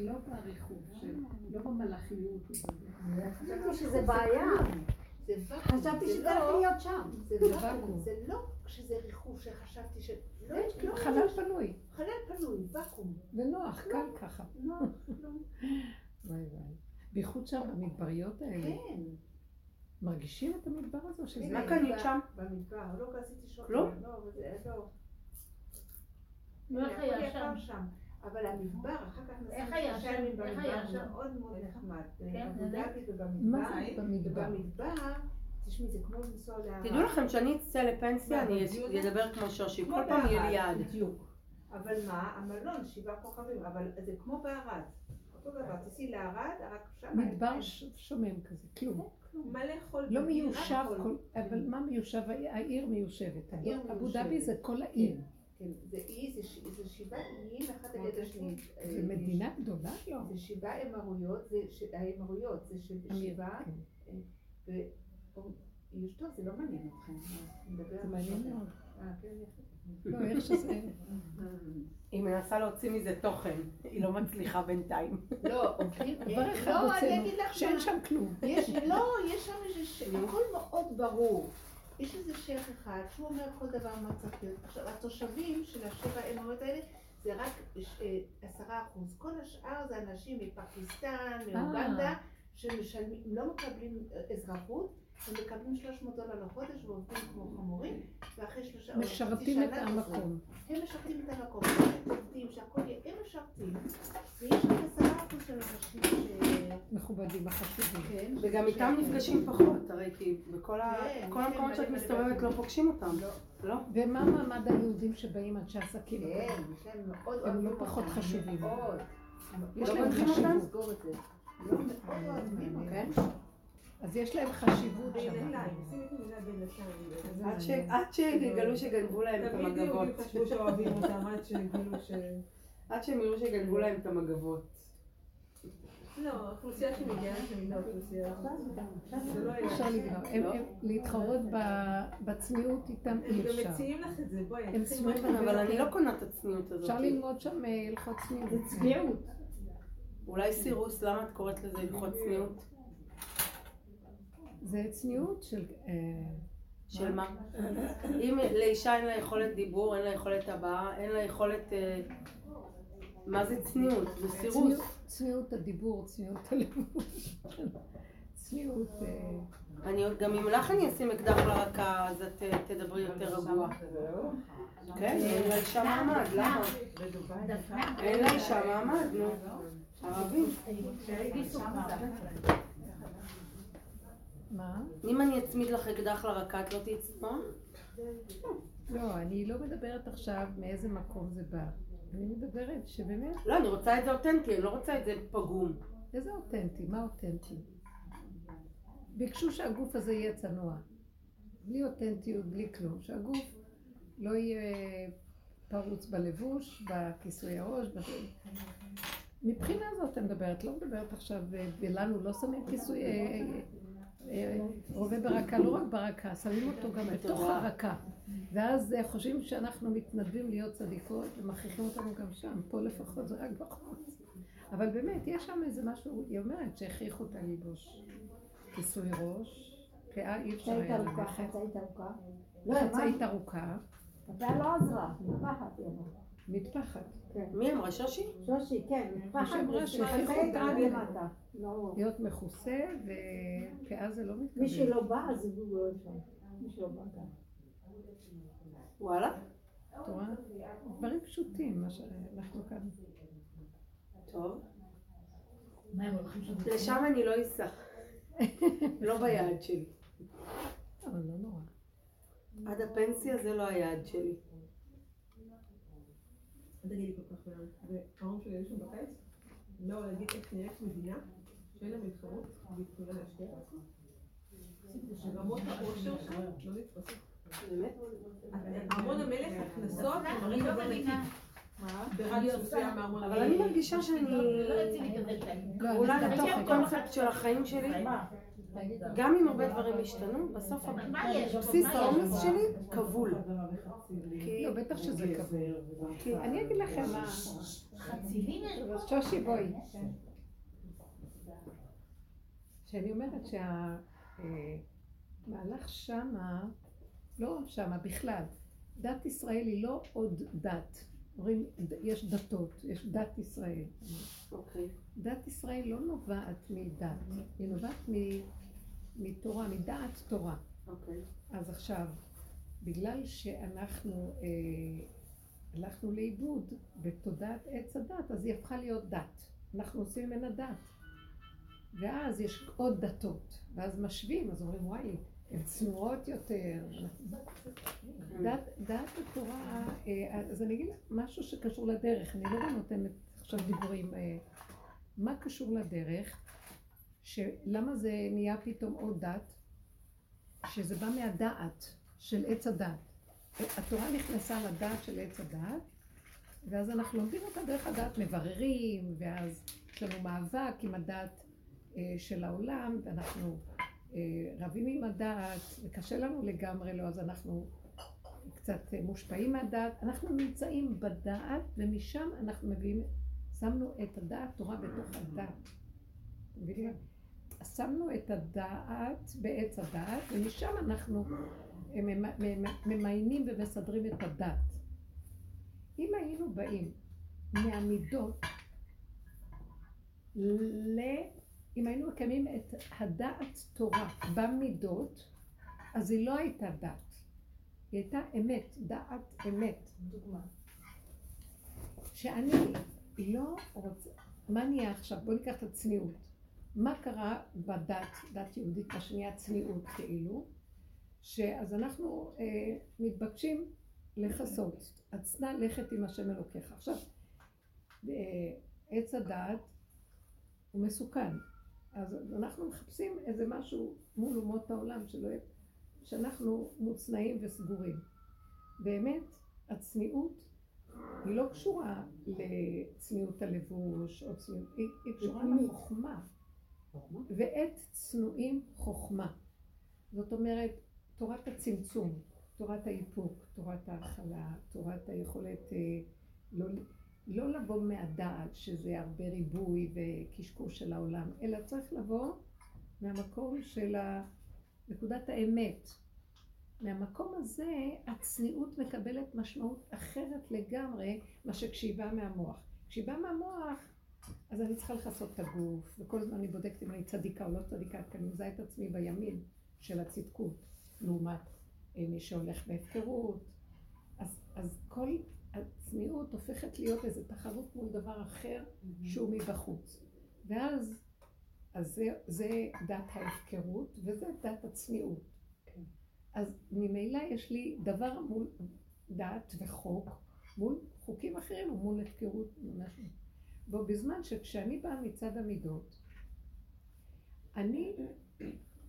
לא באריכות, לא במלאכיות. חשבתי שזה בעיה. חשבתי שזה לא- הולך להיות שם. זה ואקום. זה לא כשזה ריחוף שחשבתי ש... לא, לא, חלל פנוי. חלל פנוי, ואקום. ונוח, קל ככה. נוח, לא. וואי וואי. בייחוד שם במדבריות האלה. כן. מרגישים את המדבר הזה? שזה... מה קנית שם? במדבר, לא עשיתי. כלום? לא, אבל זה לא. לא, איך היה שם? אבל המדבר, אחר כך איך נסעתי היה במדבר? מאוד מאוד נחמד. כן, מה ובמדבר. זה במדבר? במדבר, תשמעי, זה כמו לנסוע לערד. תדעו לכם שאני אצא לפנסיה, אני אדבר כמו שושי, כל פעם יהיה לי יעד. בדיוק. אבל מה, המלון, שבעה כוכבים, אבל זה כמו בערד. אותו דבר, תיסעי לערד, רק שם... מדבר שומם כזה, כלום. מלא חול. לא מיושב, אבל מה מיושב? העיר מיושבת. אבו. דאבי זה כל העיר. כן, זה אי, זה ש- זה שבעה איים, אחד על יד השני. זה מדינה גדולה? לא. זה שבעה אמרויות, זה ש- האמרויות, זה שבעה, כן. יש טוב, זה לא מעניין אתכם. נדבר זה. מעניין מאוד. אה, כן, יפה. לא, איך שזה... היא מנסה להוציא מזה תוכן, היא לא מצליחה בינתיים. לא, אחד לא, אני אגיד לך שאין. שם כלום. יש, לא, יש שם איזה ש... הכל מאוד ברור. יש איזה שייח אחד שהוא אומר כל דבר מה צריך להיות. עכשיו, התושבים של השבע האמוריות האלה זה רק אה, עשרה אחוז. כל השאר זה אנשים מפקיסטן, מאוגנדה, שמשלמים, לא מקבלים אה, אזרחות, הם מקבלים 300 דולר לחודש ועובדים כמו חמורים, ואחרי שלושה... משרתים את המקום. הם משרתים את המקום, הם עובדים, שהכל יהיה, הם משרתים, ויש רק עשרה אחוז של אנשים ש... מכובדים, החשובים. כן, וגם איתם נפגשים פחות, הרי כי בכל כן, כל כן, המקומות שאת מסתובבת לא פוגשים אותם. לא. לא? ומה מעמד היהודים שבאים אנשי עסקים? כן, יש להם מאוד הם לא פחות חשובים. מאוד. יש לא להם חשיבות. לא, מאוד אוהבים אותם. אז יש להם חשיבות שם. עד ש- עד שיגלו שגנבו להם את המגבות. עד שהם יראו שגנבו להם את המגבות. לא, האוכלוסייה שמגיעה לשם היא לא אוכלוסייה. זה לא אפשר היה. לגמר. הם- הם- להתחרות ב- בצניעות איתם הם אי גם אפשר. מציעים לך את זה, בואי. הם צנועים, אבל אני. לא קונה את הצניעות הזאת. אפשר ללמוד שם אה, הלכות צניעות. זה צביעות. אולי סירוס, למה את קוראת לזה הלכות צניעות? זה צניעות של... אה, של מה? אם לאישה אין לה יכולת דיבור, אין לה יכולת הבעה, אין לה יכולת... אה, מה זה צניעות? זה סירוס. צניעות- הדיבור, צניעות הלבוש. צניעות... אה, אני עוד, גם אם לך אני אשים אקדח לרקה, אז את אה, תדברי יותר רגוע. כן, אין לאישה מעמד, למה? אין לאישה מעמד, נו. ערבים. מה? אם אני אצמיד לך אקדח לרקה, את לא צנועה? לא, אני לא מדברת עכשיו מאיזה מקום זה בא. אני מדברת שבאמת, לא, אני רוצה את זה אותנטי, אני לא רוצה את זה פגום. איזה אותנטי? מה אותנטי? ביקשו שהגוף הזה יהיה צנוע. בלי אותנטיות, בלי כלום. שהגוף לא יהיה פרוץ בלבוש, בכיסוי הראש. בזה. מבחינה זאת אני מדברת, לא מדברת עכשיו, אה, ולנו לא שמים כיסוי, אה, אה, רובה ברקה, לא רק ברקה, שמים אותו גם בתוך הרקה. ואז אה, חושבים שאנחנו מתנדבים להיות צדיקות ומכריחים אותנו גם שם, פה לפחות זה רק בחוץ. אבל באמת, יש שם איזה משהו, היא אומרת שהכריחו אותה ללבוש כיסוי ראש, פאה אי אפשר היה ללכת, חצאית ארוכה. לא, חצאית ארוכה, הפאה לא עזרה, מטפחת. מטפחת. מי אמרה שושי? שושי, כן, מטפחת. אותה רק למטה. להיות מכוסה, ופאה זה לא מתקבל. מי שלא בא, אז הוא לא אפשר. מי שלא בא גם. וואלה? את רואה? דברים פשוטים, מה שאנחנו כאן. טוב. לשם אני לא אסע. לא ביעד שלי. אבל לא נורא. עד הפנסיה זה לא היעד שלי. אל תגידי כל כך לאן. וההורים שלי היו שם בקיץ, לא להגיד איך נראית מדינה שאין לה מלחמות והתחילה להשקיע בעצמה. שרמות העושר שם לא נתפסות. ארמון המלך, הקנסות, אני לא מארמון אבל אני מרגישה שאני... לא. לא, אולי בתוך הקונספט של החיים שלי, גם אם הרבה דברים השתנו, בסוף? בסיס? האומץ שלי כבול. לא, בטח שזה כבוד. כי אני אגיד לכם מה? שושי בואי. שאני אומרת שהמהלך שמה, לא שמה בכלל, דת ישראל היא לא עוד דת. אומרים, יש דתות, יש דת ישראל. אוקיי. דת ישראל לא נובעת מדת, היא נובעת מ- מתורה, מדעת תורה. אוקיי. אז עכשיו, בגלל שאנחנו אה, הלכנו לאיבוד בתודעת עץ הדת, אז היא הפכה להיות דת. אנחנו עושים ממנה דת. ואז יש עוד דתות, ואז משווים, אז אומרים, וואי, הן צנועות יותר. דת, דת התורה, אה, אז אני אגיד משהו שקשור לדרך, אני לא נותנת עכשיו דיבורים. אה, מה קשור לדרך? שלמה זה נהיה פתאום עוד דת? שזה בא מהדעת של עץ הדת. התורה נכנסה לדעת של עץ הדת, ואז אנחנו לומדים אותה דרך הדעת, מבררים, ואז יש לנו מאבק עם הדעת אה, של העולם, ואנחנו אה, רבים עם הדעת, וקשה לנו לגמרי לא, אז אנחנו קצת אה, מושפעים מהדעת. אנחנו נמצאים בדעת, ומשם אנחנו מביאים, שמנו את הדעת תורה בתוך הדעת. שמנו את הדעת בעץ הדעת, ומשם אנחנו אה, ממ- ממ- ממיינים ומסדרים את הדת. אם היינו באים מהמידות ל... אם היינו מקיימים את הדעת תורה במידות, אז היא לא הייתה דת. היא הייתה אמת, דעת אמת. דוגמה. שאני לא רוצה... מה נהיה עכשיו? בואו ניקח את הצניעות. מה קרה בדת, דת יהודית, מה שנהיה צניעות כאילו? שאז אנחנו אה, מתבקשים לכסות. הצנע לכת עם השם אלוקיך. עכשיו, אה, עץ הדעת הוא מסוכן. אז אנחנו מחפשים איזה משהו מול אומות העולם שלא שאנחנו מוצנעים וסגורים. באמת, הצניעות היא לא קשורה לצניעות הלבוש, או צניעות, היא, היא קשורה לחוכמה. ועת צנועים חוכמה. זאת אומרת, תורת הצמצום, תורת האיפוק, תורת ההכלה, תורת היכולת אה, לא, לא לבוא מהדעת, שזה הרבה ריבוי וקשקוש של העולם, אלא צריך לבוא מהמקום של נקודת האמת. מהמקום הזה הצניעות מקבלת משמעות אחרת לגמרי מה שכשהיא באה מהמוח. כשהיא באה מהמוח, אז אני צריכה לכסות את הגוף, וכל הזמן אני בודקת אם אני צדיקה או לא צדיקה, כי אני מזהה את עצמי בימין של הצדקות, לעומת אה, מי שהולך בהפקרות. אז, אז כל הצניעות הופכת להיות איזו תחרות מול דבר אחר שהוא מבחוץ. ואז אז זה, זה דת ההפקרות וזה דת הצניעות. אז ממילא יש לי דבר מול דת וחוק, מול חוקים אחרים ומול הפקרות. משהו. בו בזמן שכשאני באה מצד המידות, אני,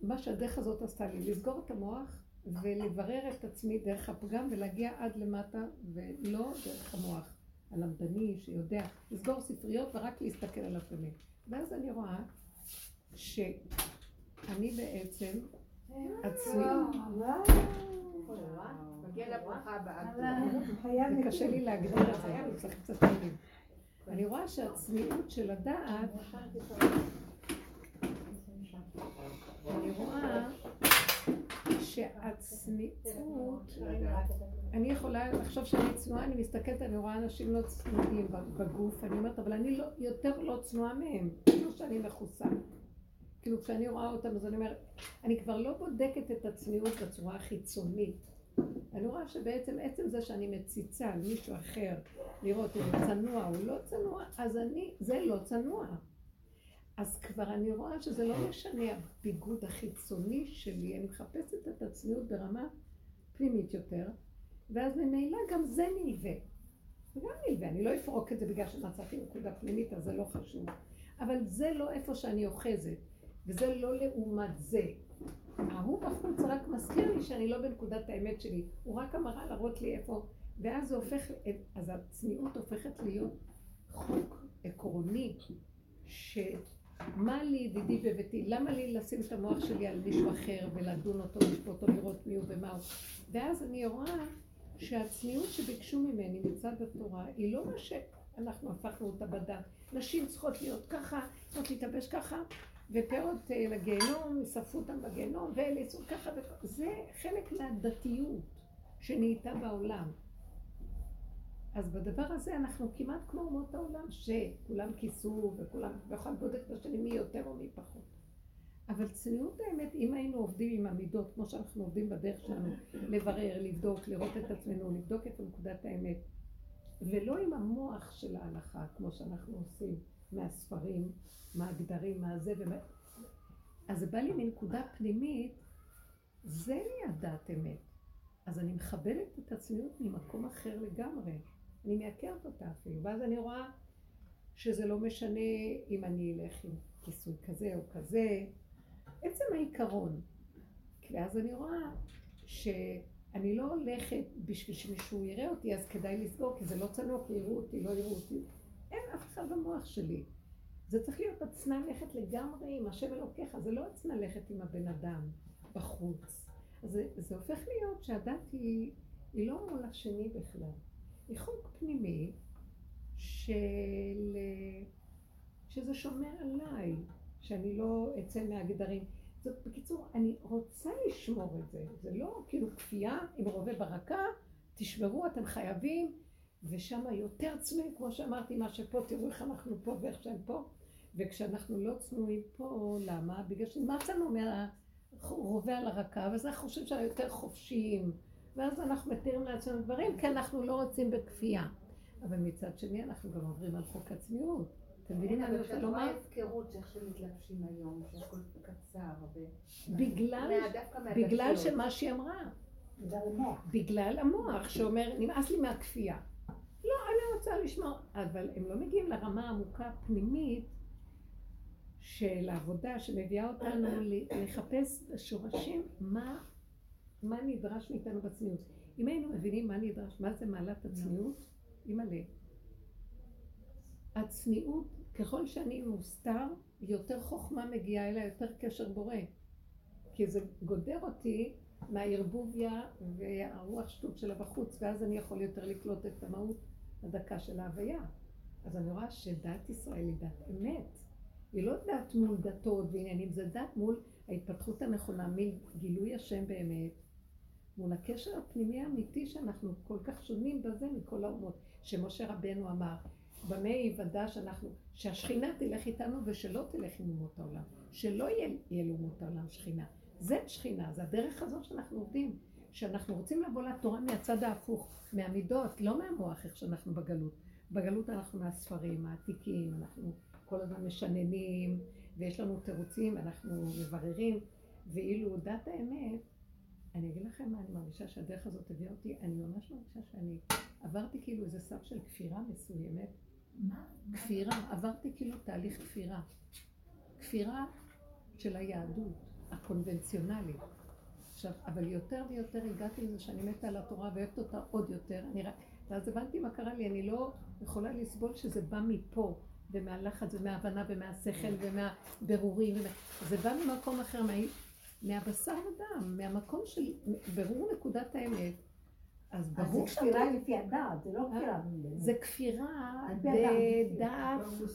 מה שהדרך הזאת עשתה לי, לסגור את המוח ולברר את עצמי דרך הפגם ולהגיע עד למטה ולא דרך המוח הלמדני שיודע לסגור ספריות ורק להסתכל על הפנים. ואז אני רואה שאני בעצם הבאה. זה קשה לי להגדיר את זה, אני צריך קצת מילים. אני רואה שהצניעות של הדעת, אני רואה שהצניעות, אני יכולה לחשוב שאני צנועה, אני מסתכלת, אני רואה אנשים לא צנועים בגוף, אני אומרת, אבל אני לא, יותר לא צנועה מהם, כאילו שאני מכוסה. כאילו כשאני רואה אותם, אז אני אומרת, אני כבר לא בודקת את הצניעות בצורה החיצונית. אני רואה שבעצם עצם זה שאני מציצה על מישהו אחר, לראות אם הוא צנוע או לא צנוע, אז אני, זה לא צנוע. אז כבר אני רואה שזה לא משנה הביגוד החיצוני שלי, אני מחפשת את הצניעות ברמה פנימית יותר, ואז ממילא גם זה נלווה. זה גם נלווה, אני לא אפרוק את זה בגלל שמצאתי נקודה פנימית, אז זה לא חשוב. אבל זה לא איפה שאני אוחזת, וזה לא לעומת זה. ההוא בחוץ רק מזכיר לי שאני לא בנקודת האמת שלי, הוא רק אמרה להראות לי איפה, ואז זה הופך, אז הצניעות הופכת להיות חוק עקרוני, שמה לי ידידי בביתי, למה לי לשים את המוח שלי על מישהו אחר ולדון אותו, לשפוט אותו, לראות מי הוא ומה הוא, ואז אני רואה שהצניעות שביקשו ממני מצד התורה היא לא מה אנחנו הפכנו אותה בדת. נשים צריכות להיות ככה, צריכות להתלבש ככה, ופאות אה, לגיהנום, שרפו אותם בגיהנום, ואלה יצאו ככה וככה. זה חלק מהדתיות שנהייתה בעולם. אז בדבר הזה אנחנו כמעט כמו אומות העולם, שכולם כיסו וכולם, ואחד בודק את השני מי יותר או מי פחות. אבל צניעות האמת, אם היינו עובדים עם המידות, כמו שאנחנו עובדים בדרך שלנו, לברר, לבדוק, לראות את עצמנו, לבדוק את נקודת האמת, ולא עם המוח של ההלכה, כמו שאנחנו עושים מהספרים, מהגדרים, מהזה, ומה... אז זה בא לי מנקודה פנימית, זה לי הדת אמת. אז אני מכבדת את הצניעות ממקום אחר לגמרי. אני מייקרת אותה אפילו, ואז אני רואה שזה לא משנה אם אני אלך עם כיסוי כזה או כזה, עצם העיקרון. ואז אני רואה שאני לא הולכת בשביל שמישהו יראה אותי, אז כדאי לסגור, כי זה לא צנוע, כי יראו אותי, לא יראו אותי. אין אף אחד במוח שלי. זה צריך להיות עצנה ללכת לגמרי עם השם אלוקיך, זה לא עצנה ללכת עם הבן אדם בחוץ. זה, זה הופך להיות שהדת היא, היא לא מול השני בכלל. היא חוק פנימי של... שזה שומר עליי, שאני לא אצא מהגדרים. זאת, בקיצור, אני רוצה לשמור את זה. זה לא כאילו כפייה עם רובה ברקה, תשמרו, אתם חייבים, ושם יותר צנועים, כמו שאמרתי, מה שפה, תראו איך אנחנו פה ואיך שהם פה. וכשאנחנו לא צנועים פה, למה? בגלל שנמאסנו מהרובה על הרקה, ואז אנחנו חושבים שאנחנו יותר חופשיים. ואז אנחנו מתירים לעצמנו דברים, כי אנחנו לא רוצים בכפייה. אבל מצד שני אנחנו גם עוברים על חוק הצניעות. אתם מבינים מה אני רוצה לומר? אבל ההפקרות שאיך שמתלבשים היום, שהכל קצר, בגלל, בגלל שמה שהיא אמרה, בגלל המוח. בגלל המוח שאומר, נמאס לי מהכפייה. לא, אני רוצה לשמור, אבל הם לא מגיעים לרמה העמוקה הפנימית של העבודה שמביאה אותנו לחפש בשורשים מה מה נדרש מאיתנו בצניעות. אם היינו מבינים מה נדרש, מה זה מעלת הצניעות, אימא'לה. הצניעות, ככל שאני מוסתר, יותר חוכמה מגיעה אליה, יותר קשר בורא. כי זה גודר אותי מהערבוביה והרוח שטות שלה בחוץ, ואז אני יכול יותר לקלוט את המהות הדקה של ההוויה. אז אני רואה שדת ישראל היא דת אמת. היא לא דת מול דתות ועניינים, זה דת מול ההתפתחות הנכונה, מגילוי השם באמת, מול הקשר הפנימי האמיתי שאנחנו כל כך שונים בזה מכל האומות, שמשה רבנו אמר, במה יוודע שאנחנו, שהשכינה תלך איתנו ושלא תלך עם אומות העולם, שלא יהיה לאומות העולם שכינה. זה שכינה, זה הדרך הזו שאנחנו עובדים, שאנחנו רוצים לבוא לתורה מהצד ההפוך, מהמידות, לא מהמוח איך שאנחנו בגלות. בגלות אנחנו מהספרים העתיקים, אנחנו כל הזמן משננים, ויש לנו תירוצים, אנחנו מבררים, ואילו דת האמת אני אגיד לכם מה אני מרגישה שהדרך הזאת הביאה אותי, אני ממש מרגישה שאני עברתי כאילו איזה סף של כפירה מסוימת. מה? כפירה, עברתי כאילו תהליך כפירה. כפירה של היהדות הקונבנציונלית. עכשיו, אבל יותר ויותר הגעתי לזה שאני מתה על התורה ואוהבת אותה עוד יותר. אני רק... ואז הבנתי מה קרה לי, אני לא יכולה לסבול שזה בא מפה, ומהלחץ ומההבנה ומהשכל ומהבירורים. ומה... זה בא ממקום אחר, מה... מהבשר ודם, מהמקום של ברור נקודת האמת. אז אז ברור זה כפירה לפי הדעת, זה לא כפירה. זה כפירה. בדעת, בדת,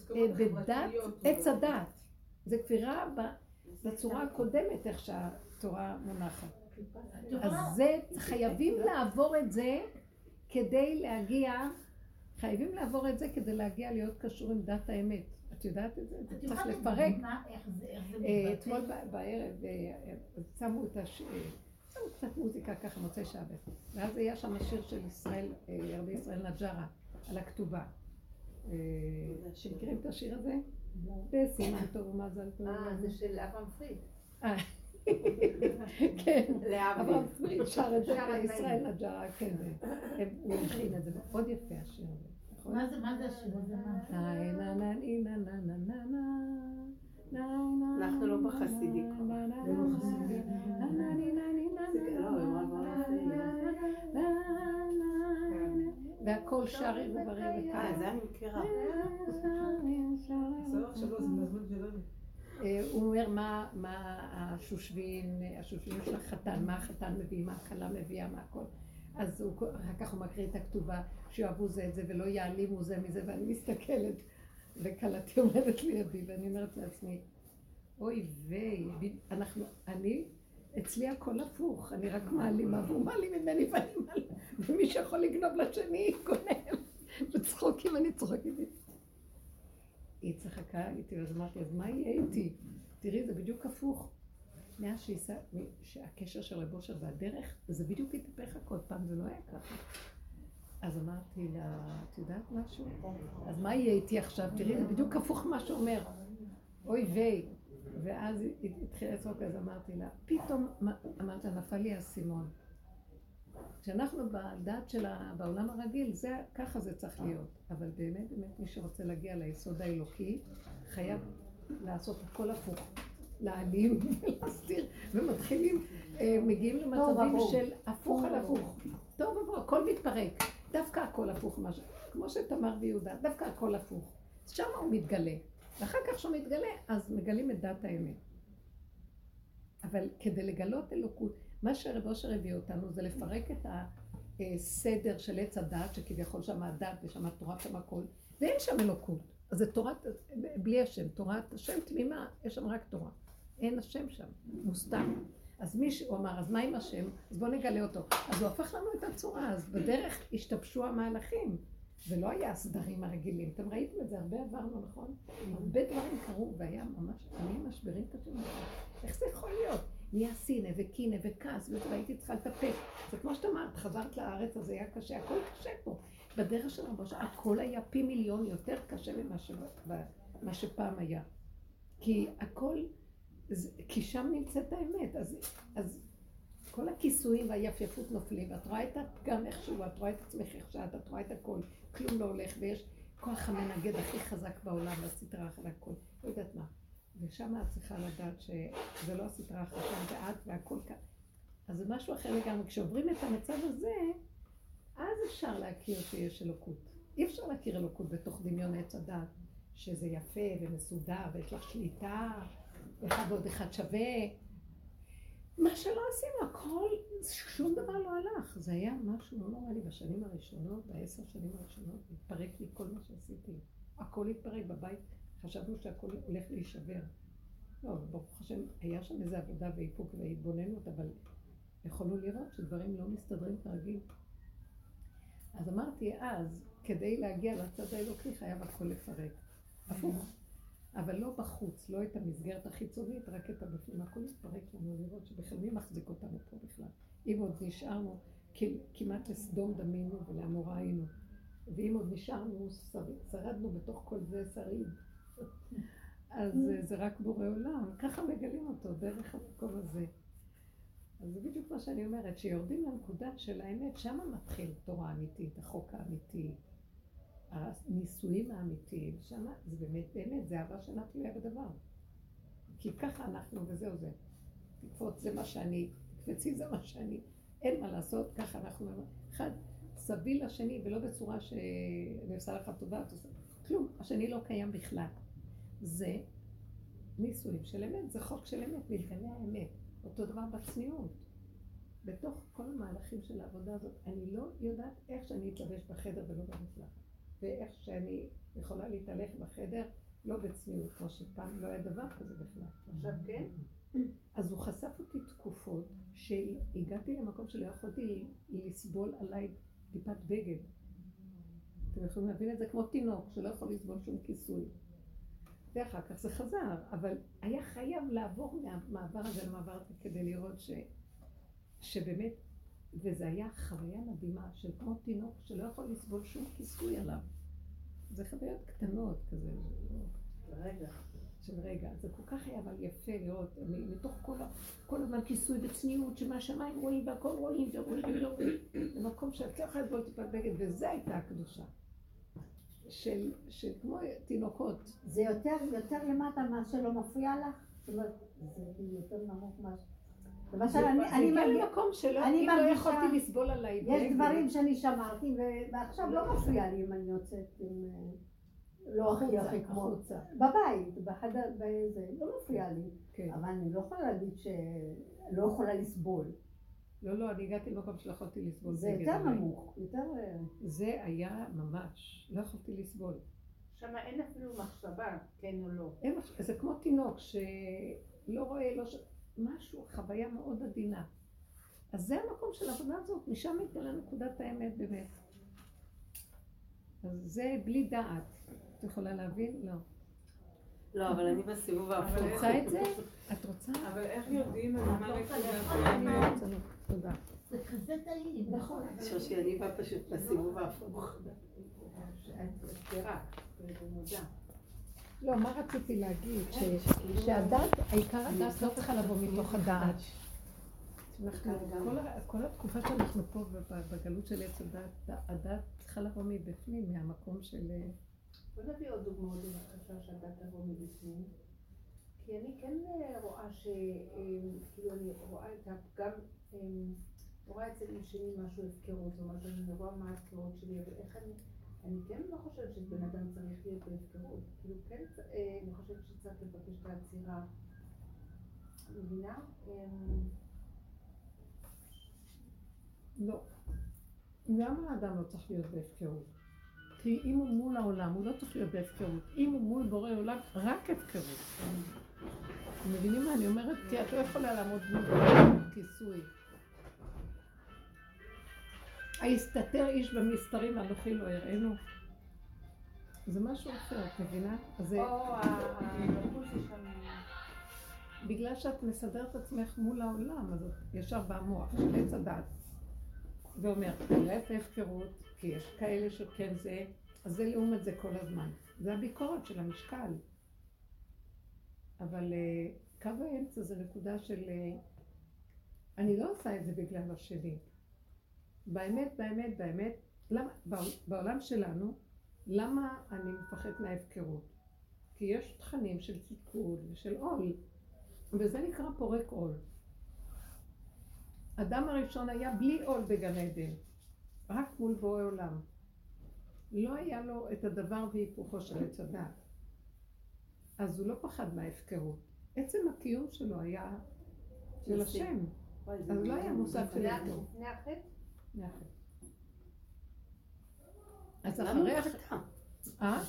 החברתיות. עץ הדת. זה כפירה בצורה הקודמת, איך שהתורה מונחת. אז זה, חייבים לעבור את זה כדי להגיע, חייבים לעבור את זה כדי להגיע להיות קשור עם דת האמת. את יודעת את זה? את צריך לפרק. אה? אתמול בערב אה, שמו את הש... אה, שמו קצת מוזיקה ככה, מוצאי שבת. ואז היה שם השיר של ישראל, רבי ישראל נג'רה, על הכתובה. שמכירים את השיר הזה? בסימן טוב ומזל טוב. אה, זה של אברהם פריד. אה, כן. פריד שר את זה, שר את ישראל נג'רה, כן. הוא הכין את זה, מאוד יפה השיר הזה. נכון? מה זה- מה זה השיר הזה? אנחנו לא זה לא והכל שרי וברי אה, וכאלה. זה אני מכירה. אה, הוא אומר מה, מה השושבין, השושבין של החתן, מה החתן מביא, מה הכלה מביאה, מה הכל. אז הוא, אחר כך הוא מקריא את הכתובה, שיאהבו זה את זה ולא יעלימו זה מזה, ואני מסתכלת, וכלתי עומדת לידי, ואני אומרת לעצמי, אוי ויי, אנחנו, אני, אצלי הכל הפוך, אני רק מעלימה, והוא מעלים ממני ואני מעלימה, ומי שיכול לגנוב לשני, גונב. בצחוקים אני צוחקת. היא צחקה איתי, אז אמרתי, אז מה יהיה איתי? תראי, זה בדיוק הפוך. מאז שיסע, שהקשר של רב אושר והדרך, זה בדיוק התהפך הכל פעם, זה לא היה ככה. אז אמרתי לה, את יודעת משהו? אז מה יהיה איתי עכשיו? תראי, זה בדיוק הפוך ממה שאומר. אוי ויי. ואז התחילה לצחוק, אז אמרתי לה, פתאום, אמרת נפל לי האסימון. כשאנחנו בדת של ה... בעולם הרגיל, זה, ככה זה צריך להיות. אבל באמת, באמת, מי שרוצה להגיע ליסוד האלוקי, חייב לעשות הכל הפוך. להעלים ולהסתיר, ומתחילים, אה, מגיעים למצבים של הפוך על הפוך. טוב ובוא, הכל מתפרק. דווקא הכל הפוך, מש... כמו שתמר ויהודה, דווקא הכל הפוך. שם הוא מתגלה. ואחר כך כשהוא מתגלה, אז מגלים את דת האמת. אבל כדי לגלות אלוקות, מה שרב אושר הביא אותנו זה לפרק את הסדר של עץ הדת, שכביכול שם הדת ושם התורה, שם הכל, ואין שם אלוקות. אז זה תורת, בלי השם, תורת השם תמימה, יש שם רק תורה. אין השם שם, מוסתר. אז מי שהוא אמר, אז מה עם השם? אז בואו נגלה אותו. אז הוא הפך לנו את הצורה, אז בדרך השתבשו המהלכים. ולא היה הסדרים הרגילים. אתם ראיתם את זה, הרבה עברנו, נכון? הרבה דברים קרו, והיה ממש, אני משברים קשים. איך זה יכול להיות? נהיה סינא וקינא וכעס, והייתי צריכה לטפל. זה כמו שאת אמרת, חזרת לארץ, אז היה קשה, הכל קשה פה. בדרך של רבו הכל היה פי מיליון יותר קשה ממה שפעם היה. כי הכל, כי שם נמצאת האמת. אז, אז כל הכיסויים והיפייפות נופלים, ואת רואה את הפגם איכשהו, את רואה את עצמך איך שאת, את רואה את הכל, כלום לא הולך, ויש כוח המנגד הכי חזק בעולם, והסטרה אחרי הכל, לא יודעת מה. ושם את צריכה לדעת שזה לא הסטרה החדשה, זה את והכל כאן. אז זה משהו אחר לגמרי. כשעוברים את המצב הזה, אז אפשר להכיר שיש אלוקות. אי אפשר להכיר אלוקות בתוך דמיון עץ הדת, שזה יפה ומסודר, ויש לך שליטה, אחד ועוד אחד שווה. מה שלא עשינו, הכל, שום דבר לא הלך. זה היה משהו לא נורא לי בשנים הראשונות, בעשר שנים הראשונות, התפרק לי כל מה שעשיתי. הכל התפרק בבית, חשבנו שהכל הולך להישבר. לא, ברוך השם, היה שם איזו עבודה ואיפוק והתבוננות, אבל יכולנו לראות שדברים לא מסתדרים כרגיל. אז אמרתי אז, כדי להגיע לצד האלוקי חייב הכל לפרק. הפוך. אבל לא בחוץ, לא את המסגרת החיצונית, רק את הבפנים. הכל יתפרק לנו לראות שבכלל מי מחזיק אותנו פה בכלל. אם עוד נשארנו, כמעט לסדום דמינו ולעמורה היינו. ואם עוד נשארנו, שרדנו בתוך כל זה שריד. אז זה רק בורא עולם. ככה מגלים אותו, דרך המקום הזה. אז זה בדיוק מה שאני אומרת, שיורדים לנקודה של האמת, שמה מתחיל תורה אמיתית, החוק האמיתי, הנישואים האמיתיים, שמה זה באמת, באמת, זה אהבה שאינה תלויה בדבר. כי ככה אנחנו, וזהו זה. תקפוץ, זה מה שאני, תקפצי, זה מה שאני. אין מה לעשות, ככה אנחנו, אחד, סביל לשני, ולא בצורה שאני עושה לך טובה, כלום, השני לא קיים בכלל. זה נישואים של אמת, זה חוק של אמת, מתגלה האמת. אותו דבר בצניעות. בתוך כל המהלכים של העבודה הזאת, אני לא יודעת איך שאני אתלבש בחדר ולא במקלחת. ואיך שאני יכולה להתהלך בחדר, לא בצניעות, כמו שפעם לא היה דבר כזה בכלל. עכשיו כן? אז הוא חשף אותי תקופות שהגעתי למקום שלא יכולתי לסבול עליי טיפת בגד. אתם יכולים להבין את זה כמו תינוק שלא יכול לסבול שום כיסוי. ואחר כך זה חזר, אבל היה חייב לעבור מהמעבר הזה למעבר הזה כדי לראות ש, שבאמת, וזה היה חוויה מדהימה של כמו תינוק שלא יכול לסבול שום כיסוי עליו. זה חוויות קטנות כזה. רגע. של רגע, זה כל כך היה אבל יפה לראות, מתוך כל, כל הזמן כיסוי וצניעות, שמהשמיים רואים והכל רואים ורואים ורואים, במקום שאת לא יכולה לסבול טיפת בגד, וזה הייתה הקדושה. של, של כמו תינוקות. זה יותר, יותר למטה מה שלא מפריע לך? זאת אומרת, זה יותר נמוך מה... למשל, אני, אני מגיע למקום שלא, אני אם לא יכולתי לסבול עליי. יש דברים שאני שמרתי, ועכשיו לא מפריע לי אם אני יוצאת עם... אה, לא הכי הכי כמו... בבית, בחדר, בזה, לא מפריע לי. כן. אבל אני לא יכולה להגיד שלא יכולה לסבול. לא, לא, אני הגעתי למקום שלא יכולתי לסבול. זה יותר. נמוך, יותר... אה, זה היה ממש, לא יכולתי לסבול. שם אין אפילו מחשבה, כן או לא. אין, זה כמו תינוק שלא רואה, לא ש... משהו, חוויה מאוד עדינה. אז זה המקום של העבודה הזאת, משם מתגלה נקודת האמת באמת. אז זה בלי דעת. את יכולה להבין? לא. לא, אבל אני בסיבוב את ההפוך. רוצה את זה? את רוצה? אבל איך יודעים על מה לא נקודת לא האמת? לא. תודה. זה כזה טעים. נכון. שושי, אני באה פשוט בסיבוב ההפוך. לא, מה רציתי להגיד? ש- שהדת, העיקר הדת לא צריכה לבוא מתוך הדעת. כל התקופה שאנחנו פה ב- בגלות של עץ הדת, הדת צריכה לבוא מבפנים, מהמקום של... אה, בוא נביא עוד דוגמאות חושבת שהדת תבוא מבפנים. כי אני כן אה, רואה ש... אה, כאילו אני רואה את הפגם, אה, רואה אצל שני משהו הפקרות, זאת אומרת אני רואה מה ההפקרות שלי, אבל איך אני... אני כן לא חושבת שבן אדם צריך להיות בהפקרות. כאילו כן, אה, אני חושבת שצריך לבקש את העצירה. מבינה? אה, לא. למה האדם לא צריך להיות בהפקרות? כי אם הוא מול העולם, הוא לא צריך להיות בהפקרות. אם הוא מול בורא עולם, רק הפקרות. אתם מבינים מה אני אומרת? כי את לא יכולה לעמוד מול כיסוי. היסתתר איש במסתרים ואנוכי לא יראינו. זה משהו אחר, את מבינה? זה. בגלל שאת מסדרת עצמך מול העולם, אז את ישר בא המוח של עץ הדת ואומר, תראה את ההפקרות, כי יש כאלה שכן זה, אז זה לעומת זה כל הזמן. זה הביקורת של המשקל. אבל אה, קו האמצע זה נקודה של... אה, אני לא עושה את זה בגלל השני. באמת, באמת, באמת, למה, בעול- בעולם שלנו, למה אני מפחדת מההפקרות? כי יש תכנים של תפקוד ושל עול. וזה נקרא פורק עול. אדם הראשון היה בלי עול בגן עדן, רק מול בורא עולם. לא היה לו את הדבר והיפוכו של עץ הדת. אז הוא לא פחד מההפקרות. עצם הקיום שלו היה של. השם. אז לא היה מושג של. לפני החטא? אז אחרי הוא החטא, חטא? אה?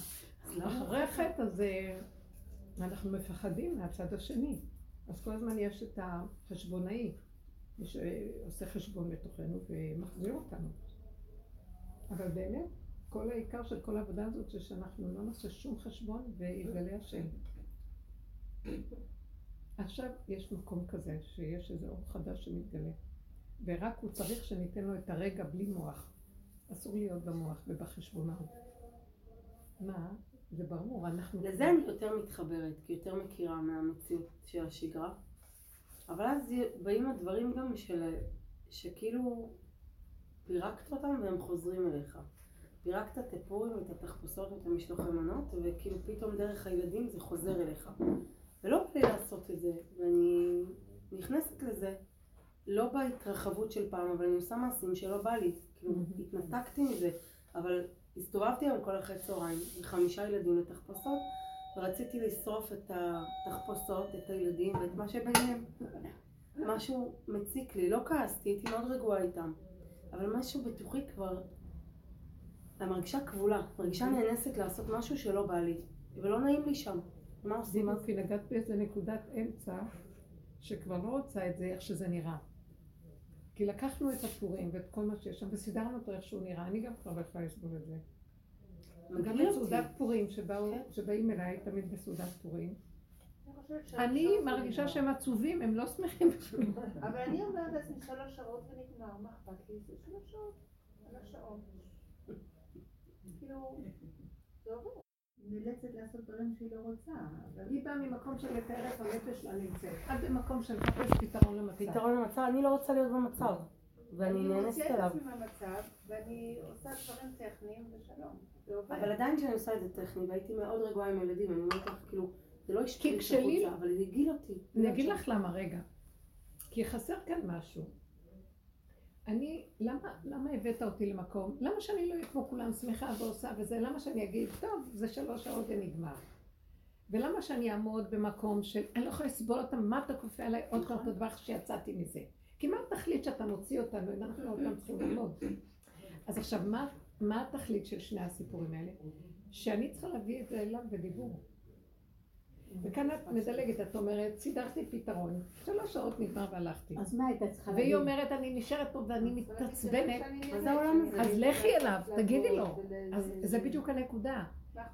אחרי החטא אז אה, אנחנו מפחדים מהצד השני. אז כל הזמן יש את החשבונאי, שעושה חשבון בתוכנו ומחזיר אותנו. אבל באמת, כל העיקר של כל העבודה הזאת זה שאנחנו לא נעשה שום חשבון ויתגלה השם. עכשיו יש מקום כזה, שיש איזה אור חדש שמתגלה. ורק הוא צריך שניתן לו את הרגע בלי מוח. אסור להיות במוח ובחשבונאות. מה? זה ברור, אנחנו... לזה אני יותר מתחברת, כי יותר מכירה מהמציאות של השגרה. אבל אז באים הדברים גם של... שכאילו פירקת אותם והם חוזרים אליך. פירקת את הפורים ואת התחפושות ואת המשלוחי מנות, וכאילו פתאום דרך הילדים זה חוזר אליך. ולא בא לי לעשות את זה, ואני נכנסת לזה, לא בהתרחבות של פעם, אבל אני עושה מעשים שלא בא לי. כאילו. התנתקתי מזה, אבל הסתובבתי היום כל אחרי צהריים עם חמישה ילדים לתחפושות, ורציתי לשרוף את התחפושות, את הילדים ואת מה שביניהם. משהו מציק לי, לא כעסתי, הייתי מאוד רגועה איתם, אבל משהו בתוכי כבר, אני מרגישה כבולה, מרגישה נאנסת לעשות משהו שלא בא לי, ולא נעים לי שם. מה עושים? כי נגעת באיזה נקודת אמצע שכבר לא רוצה את זה איך שזה נראה. כי לקחנו את הפורים ואת כל מה שיש שם וסידרנו אותו איך שהוא נראה, אני גם כבר לא יכולה לסבול את זה. גם. בסעודת פורים שבאו, כן. שבאים אליי תמיד בסעודת פורים, אני שלוש שעות מרגישה. שהם עצובים, הם לא שמחים בשביל אבל אני אומרת לעצמי שלוש שעות ונגמר, מה אכפת לי? זה שלוש שעות, על השעון. כאילו, זה עובר. נאלצת לעשות דברים שהיא לא רוצה. אבל היא באה ממקום של לתאר איפה הנפש שלה נמצאת. את במקום של לחפש פתרון למצב. פתרון למצב, אני לא רוצה להיות במצב, ואני אני נאנסת מוציאה את אליו. עצמי מהמצב, ואני עושה דברים טכניים ושלום. אבל עדיין כשאני עושה את זה טכני, והייתי מאוד רגועה עם ילדים, אני אומרת לך, כאילו, זה לא השפיע כשלי- החוצה, אבל זה הגעיל אותי. אני אגיד לך למה, רגע. כי חסר כאן משהו. אני, למה, למה הבאת אותי למקום? למה שאני לא אהיה כמו כולם שמחה ועושה וזה? למה שאני אגיד, טוב, זה שלוש שעות ונגמר. ולמה שאני אעמוד במקום של, אני לא יכולה לסבול אותם, מה אתה כופה עליי עוד פעם את הדבר שיצאתי מזה? כי מה התכלית שאתה מוציא אותנו, אם אנחנו אותם צריכים ללמוד? אז עכשיו, מה, מה התכלית של שני הסיפורים האלה? שאני צריכה להביא את זה אליו בדיבור. וכאן את מדלגת, את אומרת, סידרתי פתרון, שלוש שעות נגמר והלכתי. אז מה הייתה צריכה והיא אומרת, אני נשארת פה ואני מתעצבנת, אז העולם הזה. אז לכי אליו, תגידי לו. אז זה בדיוק הנקודה.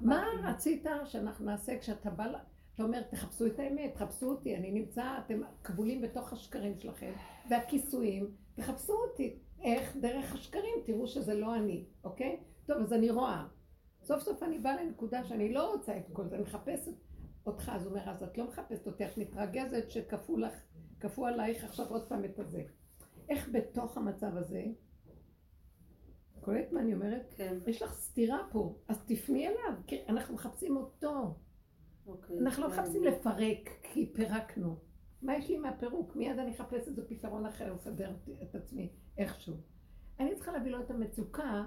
מה רצית שאנחנו נעשה כשאתה בא, ל- אתה אומר, תחפשו את האמת, תחפשו אותי, אני נמצא, אתם כבולים בתוך השקרים שלכם, והכיסויים, תחפשו אותי. איך? דרך השקרים, תראו שזה לא אני, אוקיי? טוב, אז אני רואה. סוף סוף אני באה לנקודה שאני לא רוצה את כל זה, אני מחפשת אותך, אז הוא אומר, אז את לא מחפשת אותי, את מתרגזת שכפו לך, כפו עלייך עכשיו עוד פעם את הזה. איך בתוך המצב הזה, קולט מה אני אומרת? כן, יש לך סתירה פה, אז תפני אליו, כי אנחנו מחפשים אותו. אוקיי. אנחנו לא כן. מחפשים לפרק, כי פירקנו. מה יש לי מהפירוק? מיד אני אחפש איזה פתרון אחר, לסדר את עצמי איכשהו. אני צריכה להביא לו את המצוקה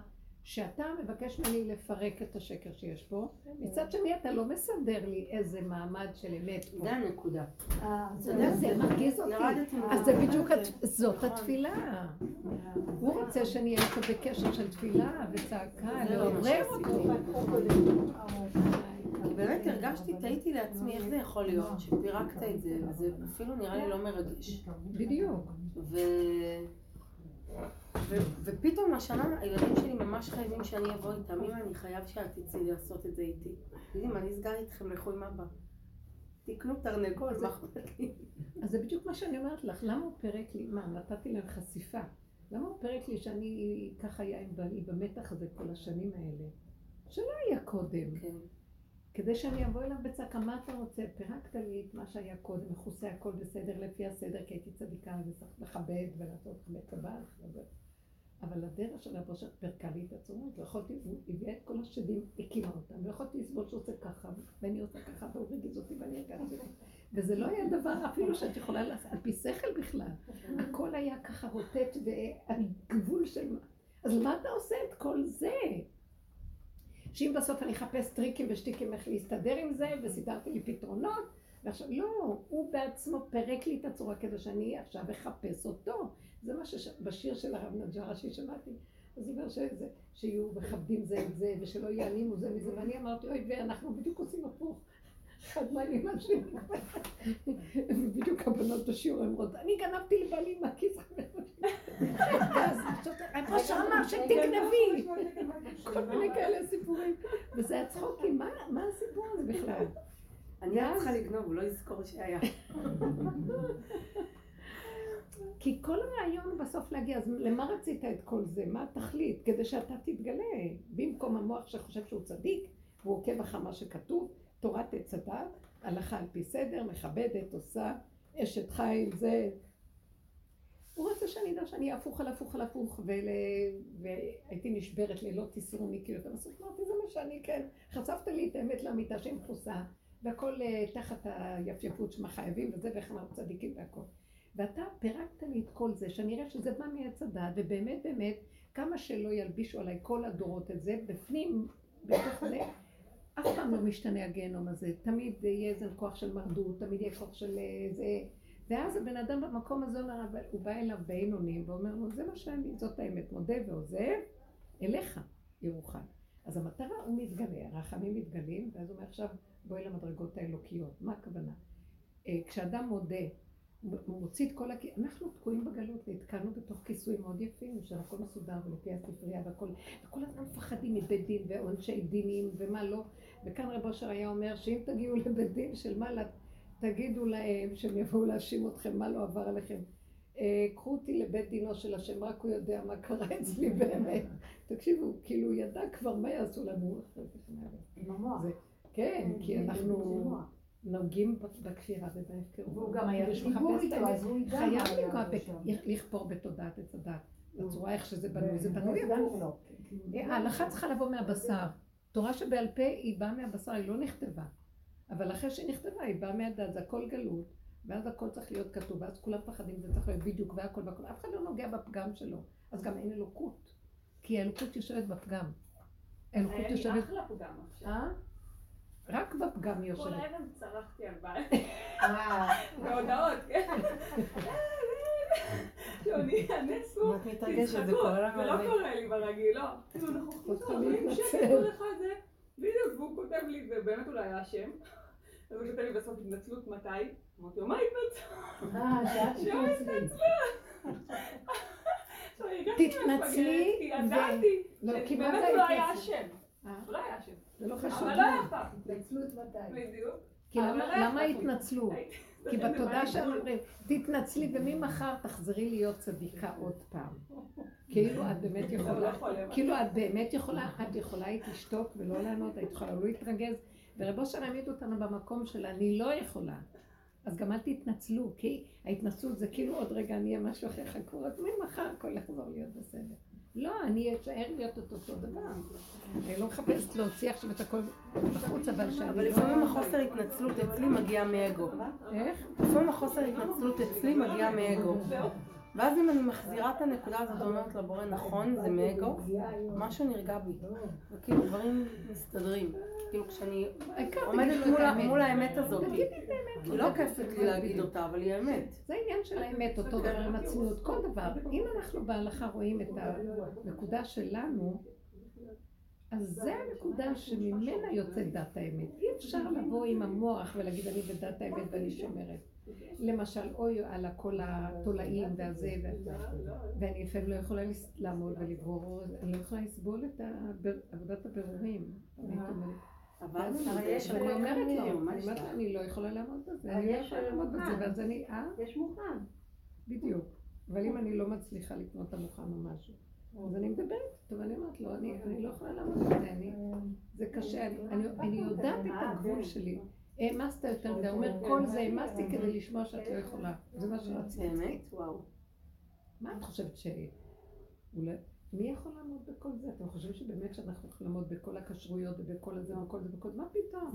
שאתה מבקש ממני לפרק את השקר שיש פה. מצד שני אתה לא מסדר לי איזה מעמד של אמת. זה הנקודה. אה, אתה יודע, זה מרגיז אותי. ירדתי אז זה בדיוק, זאת נכון. התפילה. הוא רוצה שאני אהיה איתו בקשר של תפילה וצעקה, לא לעורר. אותו. באמת הרגשתי, תהיתי לעצמי איך זה יכול להיות שפירקת את זה, וזה אפילו נראה לי לא מרגש. בדיוק. ו... ופתאום השנה הילדים שלי ממש חייבים שאני אבוא איתם. אמא, אני חייב שאת תצאי לעשות את זה איתי. תגידי, מה נסגר איתכם? לכו עם אבא. תקנו תרנגול, מה אכפת לי? אז זה בדיוק מה שאני אומרת לך, למה הוא פירק לי, מה, נתתי להם חשיפה. למה הוא פירק לי שאני ככה היה עם בעלי במתח הזה כל השנים האלה? שלא היה קודם. כן. כדי שאני אבוא אליו בצעקה, מה אתה רוצה? פירקת לי את מה שהיה קודם, מכוסה הכל בסדר לפי הסדר, כי הייתי צדיקה וצריך לכבד ולעשות בצבא. אבל הדרך של הבושר פירקה לי את הצורות, לא יכולתי, הוא הביאה את כל השדים, הקימה אותם, לא יכולתי לסבול שהוא עושה ככה, ואני עושה ככה, והוא רגיז אותי ואני הרגשתי. וזה לא היה דבר אפילו שאת יכולה לעשות, על פי שכל בכלל. הכל היה ככה רוטט ועל גבול של... מה. אז מה אתה עושה את כל זה? שאם בסוף אני אחפש טריקים ושטיקים איך להסתדר עם זה, וסידרתי לי פתרונות, ועכשיו, לא, הוא בעצמו פירק לי את הצורה כדי שאני עכשיו אחפש אותו. זה מה שבשיר של הרב נג'רה ששמעתי, אז הוא אומר שזה, שיהיו מכבדים זה את זה, ושלא יעלימו זה מזה, ואני אמרתי, אוי, ואנחנו בדיוק עושים הפוך. אחד מעלים מהשני. ובדיוק הבנות בשיעור אומרות, אני גנבתי לבעלי מהכיס. ראש אמר שתגנבי. כל מיני כאלה סיפורים. וזה הצחוקים, מה- מה הסיפור הזה בכלל? אני רק צריכה לגנוב, הוא לא יזכור שהיה. כי כל הרעיון בסוף להגיע, אז למה רצית את כל זה? מה התכלית? כדי שאתה תתגלה. במקום המוח שחושב שהוא צדיק, והוא עוקב אחר מה שכתוב, תורת עץ הדת, הלכה על פי סדר, מכבדת, עושה, אשת חיל, זה... הוא רוצה שאני אדע שאני הפוך על הפוך על הפוך, ול... והייתי נשברת לילות כי יותר בסוף אמרתי, זה מה שאני, כן. חשפת לי את האמת לאמיתה שהיא מכוסה, והכל אה, תחת היפייפות שמה חייבים, וזה ואיך אנחנו צדיקים והכל. ואתה פירקת לי את כל זה, שאני אראה שזה בא מעץ הדעת, ובאמת באמת, כמה שלא ילבישו עליי כל הדורות את זה, בפנים, בתוך זה, אף פעם לא משתנה הגיהנום הזה. תמיד יהיה איזה כוח של מרדות, תמיד יהיה כוח של אה, זה. ואז הבן אדם במקום הזה אומר, אבל הוא בא אליו בעין אונים, ואומר לו, זה מה שאני, זאת האמת, מודה ועוזב, אליך ירוחם. אז המטרה, הוא מתגלה, הרחמים מתגלים, ואז הוא אומר, עכשיו בואי למדרגות האלוקיות. מה הכוונה? אה, כשאדם מודה, הוא מוציא את כל הכ... אנחנו תקועים בגלות, נתקענו בתוך כיסויים מאוד יפים, שהכל מסודר ולפי הספרייה והכל, וכל הזמן מפחדים מבית דין ועונשי דינים ומה לא. וכאן רב אושר היה אומר שאם תגיעו לבית דין של מעלה, תגידו להם שהם יבואו להאשים אתכם, מה לא עבר עליכם. אה, קחו אותי לבית דינו של השם, רק הוא יודע מה קרה אצלי באמת. תקשיבו, כאילו הוא ידע כבר מה יעשו לנו. עם המוח. זה- כן, כי אנחנו נוגעים בכפירה ובהפקרות. והוא גם היה דיבור את איתו. אז הוא חייב לנגוע, לכפור בתודעת עץ הדת. בצורה איך שזה בנוי, זה בנוי גם הפוך. לא. ההלכה צריכה לבוא מהבשר. תורה שבעל פה היא באה מהבשר, היא לא נכתבה. אבל אחרי שהיא נכתבה, היא באה מהדת, זה הכל גלות, ואז הכל צריך להיות כתוב, ואז כולם פחדים, זה צריך להיות בדיוק והכל והכל. אף אחד לא נוגע בפגם שלו, אז גם אין אלוקות. כי האלוקות יושבת בפגם. האלוקות היה לי יושבת... אחלה פגם עכשיו. רק בפגם היא כל יושבת. ערב צרחתי על בעל. בהודעות, כן. שאני זה תצחקו, לא הרבה. קורה לי ברגיל, לא. כאילו, אנחנו חושבים שקט להתנצל. כל אחד זה, בדיוק, והוא כותב לי, ובאמת הוא לא היה אשם. אז הוא כותב לי בסוף התנצלות מתי? אמרתי לו, מה התנצלות? אה, שאת. עכשיו, הרגשתי תתנצלי כי ידעתי, לא, כי זה הוא לא היה? אשם. אה, הוא לא היה אשם. זה לא חשוב. אבל לא היה פעם. התנצלות מתי? בדיוק. כי למה- אבל לא היה למה. התנצלו? כי בתודעה שלנו אומרים, תתנצלי וממחר תחזרי להיות צדיקה עוד פעם. כאילו את באמת לא יכולה, כאילו את באמת יכולה, את יכולה היית לשתוק ולא לענות, היית יכולה לא להתרגז, ורב אושר העמיד אותנו במקום של אני לא יכולה. אז גם אל תתנצלו, כי ההתנצלות זה כאילו עוד רגע אני אהיה משהו אחר, חכו רק ממחר הכל יחזור להיות בסדר. לא, אני אשאר להיות את אותו דבר. אני לא מחפשת להוציא עכשיו את הכל בחוץ, אבל שאני אבל לא... לפעמים החוסר התנצלות אצלי מגיע מאגו. איך? לפעמים החוסר התנצלות אצלי מגיע מאגו. ואז אם אני מחזירה את הנקודה הזאת ואומרת לבורא, נכון, זה מאגו, משהו נרגע בי. וכאילו דברים מסתדרים. כאילו כשאני עומדת מול האמת. הזאת. תגידי את האמת. היא לא כיפת לי להגיד אותה, אבל היא האמת. זה העניין של האמת, אותו דבר עם הצניעות, כל דבר. אם אנחנו בהלכה רואים את הנקודה שלנו, אז זה הנקודה שממנה יוצאת דת האמת. אי אפשר לבוא עם המוח ולהגיד אני בדת האמת ואני שומרת. למשל, אוי על כל התולעים והזה, ואני לפעמים לא יכולה לעמוד ולברור, אני לא יכולה לסבול את עבודת הבירורים. אני אבל יש אני אומרת לו, אני אומרת לו? אני לא יכולה לעמוד בזה, אני לא יכולה לעמוד בזה. ואז אני, אה? יש מוכן. בדיוק. אבל אם אני לא מצליחה לקנות את המוכן או משהו, אז אני מדברת איתו ואני אומרת לו, אני אני לא יכולה לעמוד בזה, אני- זה קשה, אני- אני אני יודעת את הגבול שלי. העמסת יותר מדי, אומר, כל זה העמסתי כדי לשמוע שאת לא יכולה. זה מה שרציתי. באמת? וואו. מה את חושבת ש... מי יכול לעמוד בכל זה? אתם חושבים שבאמת שאנחנו יכולים לעמוד בכל הכשרויות ובכל הזה וכל זה וכל זה? מה פתאום?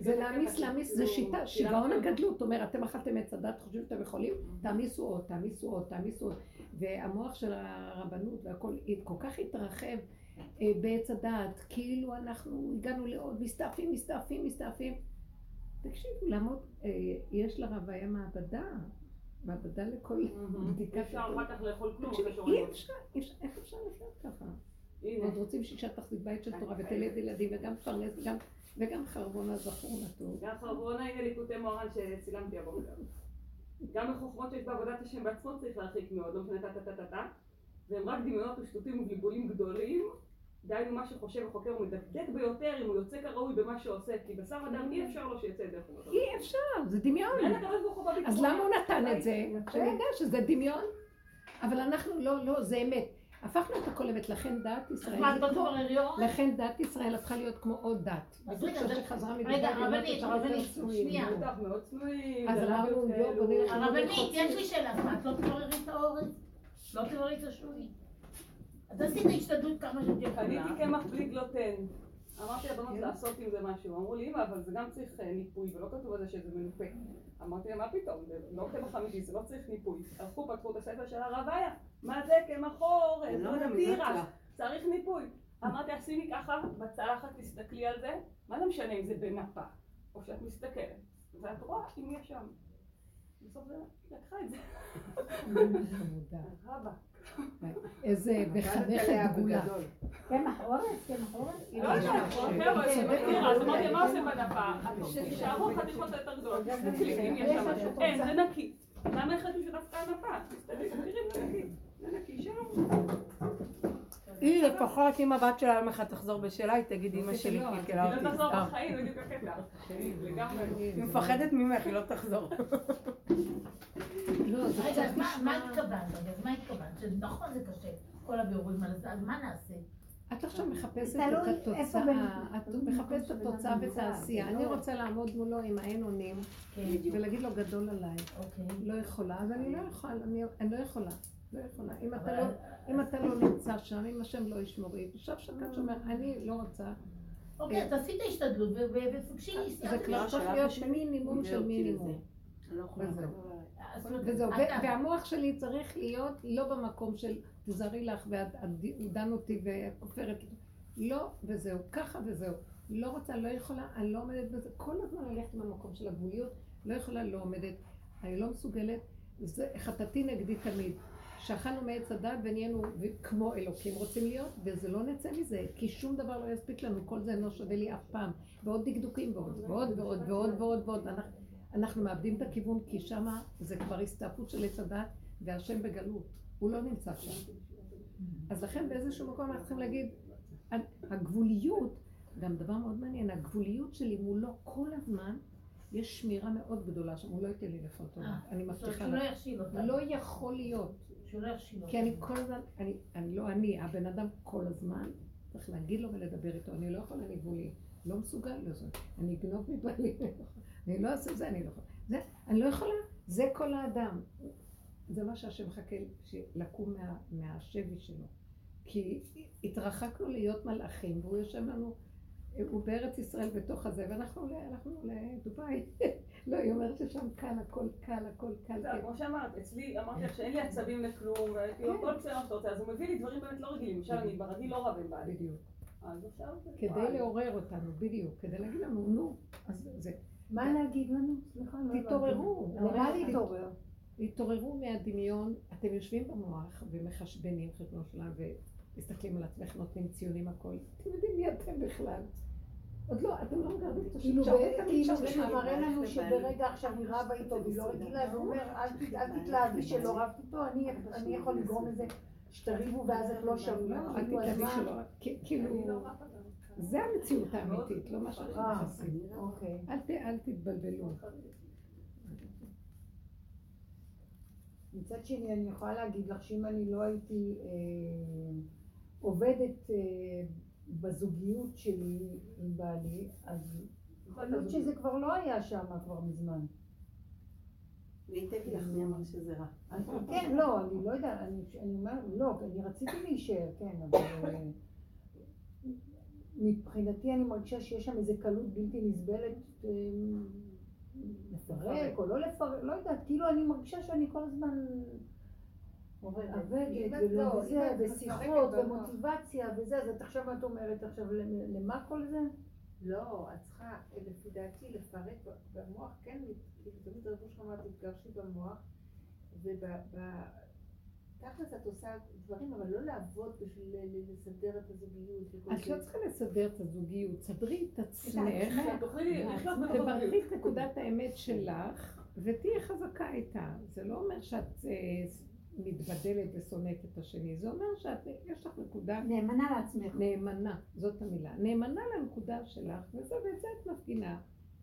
זה להעמיס, להעמיס, זה שיטה, שיגעון הגדלות. אומר, אתם אכלתם עץ הדת, חושבים שאתם יכולים? תעמיסו עוד, תעמיסו עוד, תעמיסו עוד. והמוח של הרבנות והכל כל כך התרחב אה, בעץ הדת, כאילו אנחנו הגענו לעוד, מסתעפים, מסתעפים, מסתעפים. תקשיבו, לעמוד, אה, יש לרוויה מעבדה, מעבדה לכל בדיקה. אפשר אחר כך לאכול כלום. אי אפשר, אי אפשר, איך אפשר לחיות ככה? עוד רוצים שאישה תחזיק בית של תורה ותלד ילדים וגם תפרנס וגם, חרבונה זכור נטוב. גם חרבונה הנה ליקוטי מוהר"ן שצילמתי הבוקר. גם בחוכמות שיש בעבודת השם בעצמו צריך להרחיק מאוד, לא משנה טה טה טה טה טה. והם רק דמיונות ושטותים ובלבולים גדולים. דהיינו מה שחושב החוקר הוא מדקדק ביותר אם הוא יוצא כראוי במה שעושה, כי בשר אדם אי אפשר לו שיצא דרך אותו. אי אפשר, זה דמיון. אז למה הוא נתן את זה? שנדע שזה דמיון. אבל אנחנו לא, לא, זה אמת. הפכנו את הכל אמת, לכן דת ישראל, לא? לכן דת ישראל הפכה להיות כמו עוד דת. אז רגע, הרבנית, צנועים. שנייה. אז אמרנו, יו, בוא. נלך הרבנית, יש לי שאלה, את לא תבררי את האורז? לא תבררי את השוי? אז עשית השתדלות כמה שתהיה קניתי כולה. קמח בלי גלוטן. אמרתי לבנות לעשות עם זה משהו. אמרו לי, אמא, אבל זה גם צריך אה, ניפוי, ולא כתוב על זה שזה מנופה. אמרתי להם, מה פתאום, זה לא קמח אמיתי, זה לא צריך ניפוי. הלכו, פתחו את הספר של הרב איה, מה זה קמח אורז, לא לה. צריך ניפוי. אמרתי, שימי ככה בצלחת, תסתכלי על זה, מה זה משנה אם זה בנפה, או שאת מסתכלת, ואת רואה אם יש שם. בסוף זה לקחה את זה. איזה מחנכת דגולה. קמח אורז? קמח אורז? לא יודעת, חבר'ה, תירס, אמרתי, מה עושים בנפה? שתישארו חתיכות יותר גדולות, תסתכלי אם יש שם משהו. אין, זה נקי. למה החלטנו שדווקא הנפה? היא לפחות אם הבת שלה יום אחד תחזור בשאלה, היא תגיד רציתי שלי לא, קלקלה היא לא אותי, תחזור. בחיים, בדיוק הקטע. היא מפחדת ממך, היא לא תחזור. לא, זה רגע, קצת אז מה-. התכוונת? אז מה התכוונת? שנכון זה קשה, כל הבירורים האלה, אז מה נעשה? את עכשיו מחפשת את התוצאה, את מחפשת את התוצאה ואת העשייה. אני לא. רוצה לעמוד מולו עם העין אונים כן, ולהגיד לו גדול עליי. אוקיי. לא יכולה, אז אני לא יכולה, אני לא יכולה. לא יכולה. אם אתה אבל- לא- אם אתה לא נמצא שם, אם השם לא ישמור, ישב שקד שאומר, אני לא רוצה. אוקיי, אז עשית השתדלות ו- ו- ופגשי זה כבר לי. צריך להיות? מינימום של מינימום. והמוח שלי צריך להיות לא במקום של תזהרי לך ואת את דן אותי וכופרת. לא, וזהו, ככה וזהו. לא רוצה, לא יכולה, אני לא עומדת בזה. כל הזמן ללכת עם המקום של הגבוליות, לא יכולה, לא עומדת. אני לא מסוגלת. זה חטאתי נגדי תמיד. שאכלנו מעץ הדת ונהיינו כמו אלוקים רוצים להיות, וזה לא נצא מזה, כי שום דבר לא יספיק לנו, כל זה לא שווה לי אף פעם. ועוד דקדוקים ועוד ועוד ועוד ועוד ועוד ועוד. אנחנו, אנחנו מאבדים את הכיוון, כי שמה זה כבר הסתעפות של עץ הדת, והשם בגלות. הוא לא נמצא שם. אז לכן באיזשהו מקום אנחנו צריכים להגיד, הגבוליות, גם דבר מאוד מעניין, הגבוליות שלי מולו כל הזמן, יש שמירה מאוד גדולה שם, הוא לא ייתן לי לפנות עליו, אה, אני מבטיחה לא לך. לא יכול להיות. שהוא לא יכשיל אותה. כי אני כל הזמן, אני, אני לא אני, הבן אדם כל הזמן, צריך להגיד לו ולדבר איתו, אני לא יכולה ניבולים, לא מסוגל לזה, אני אגנוב מבעלי, אני לא אעשה זה, אני לא יכולה, זה, אני לא יכולה, זה כל האדם, זה מה שהשם מחכה לקום מה, מהשבי שלו, כי התרחקנו להיות מלאכים, והוא יושב לנו, הוא בארץ ישראל בתוך הזה, ואנחנו הלכנו לדובאי, לא, היא אומרת ששם קל, הכל קל, הכל קל, זה, כמו שאמרת, אצלי, אמרתי לך שאין לי עצבים לכלום, וכאילו כן. כל בסדר שאתה רוצה, אז הוא מביא לי דברים באמת לא רגילים, למשל אני ברגיל לא רב עם בעלי, בדיוק. אז עכשיו זה כדי. לעורר אותנו, בדיוק, כדי להגיד לנו, נו, אז זה, מה להגיד לנו? סליחה, לא הבנתי. תתעוררו. למה להתעורר? תתעוררו מהדמיון, אתם יושבים במוח ומחשבנים חשבון שלם ומסתכלים על עצמך, נותנים ציונים הכל, אתם יודעים מי אתם בכלל. עוד לא, אתם לא מגרדים את השם. כאילו, אתם כאילו בכלל. מראה לנו שברגע עכשיו היא רבה איתו והיא לא רגילה, אז הוא אומר, "אל תתלהבי שלא רבת איתו, אני- יכול לגרום לזה שתריבו ואז את לא שווה. לא, אל תתלהבי שלא, כי- כאילו, זה המציאות האמיתית, לא מה שאנחנו אה, מכסים. אוקיי. אל ת- אל תתבלבלו. מצד שני, אני יכולה להגיד לך שאם אני לא הייתי אה, עובדת אה, בזוגיות שלי עם בעלי, אז יכול להיות שזה כבר לא היה שם כבר מזמן. והייתי לך מי אמר שזה רע. כן, לא, אני לא יודעת, אני אני אומרת, לא, אני רציתי להישאר, כן, אבל אה, מבחינתי אני מרגישה שיש שם איזו קלות בלתי נסבלת אה, לפרק או לא לפרק, לא יודעת, כאילו אני מרגישה שאני כל הזמן עובדת ולא לא, ושיחות. ומוטיבציה וזה, אז את עכשיו את אומרת עכשיו למ- למה כל זה? לא, את צריכה, לפי דעתי, לפרק במוח, כן, כאילו תמיד הרבו שלך אמר, תתגרשי במוח, ובתכלס את עושה דברים, אבל לא לעבוד בשביל לסדר את הזוגיות את לא צריכה לסדר את הזוגיות, סדרי את עצמך. תברכי. את נקודת האמת שלך ותהיי חזקה איתה. זה לא אומר שאת אה, מתבדלת ושונאת את השני, זה אומר שאת, יש לך נקודה נאמנה לעצמך. נאמנה, זאת המילה. נאמנה לנקודה שלך, וזה, ואת זה את מפגינה.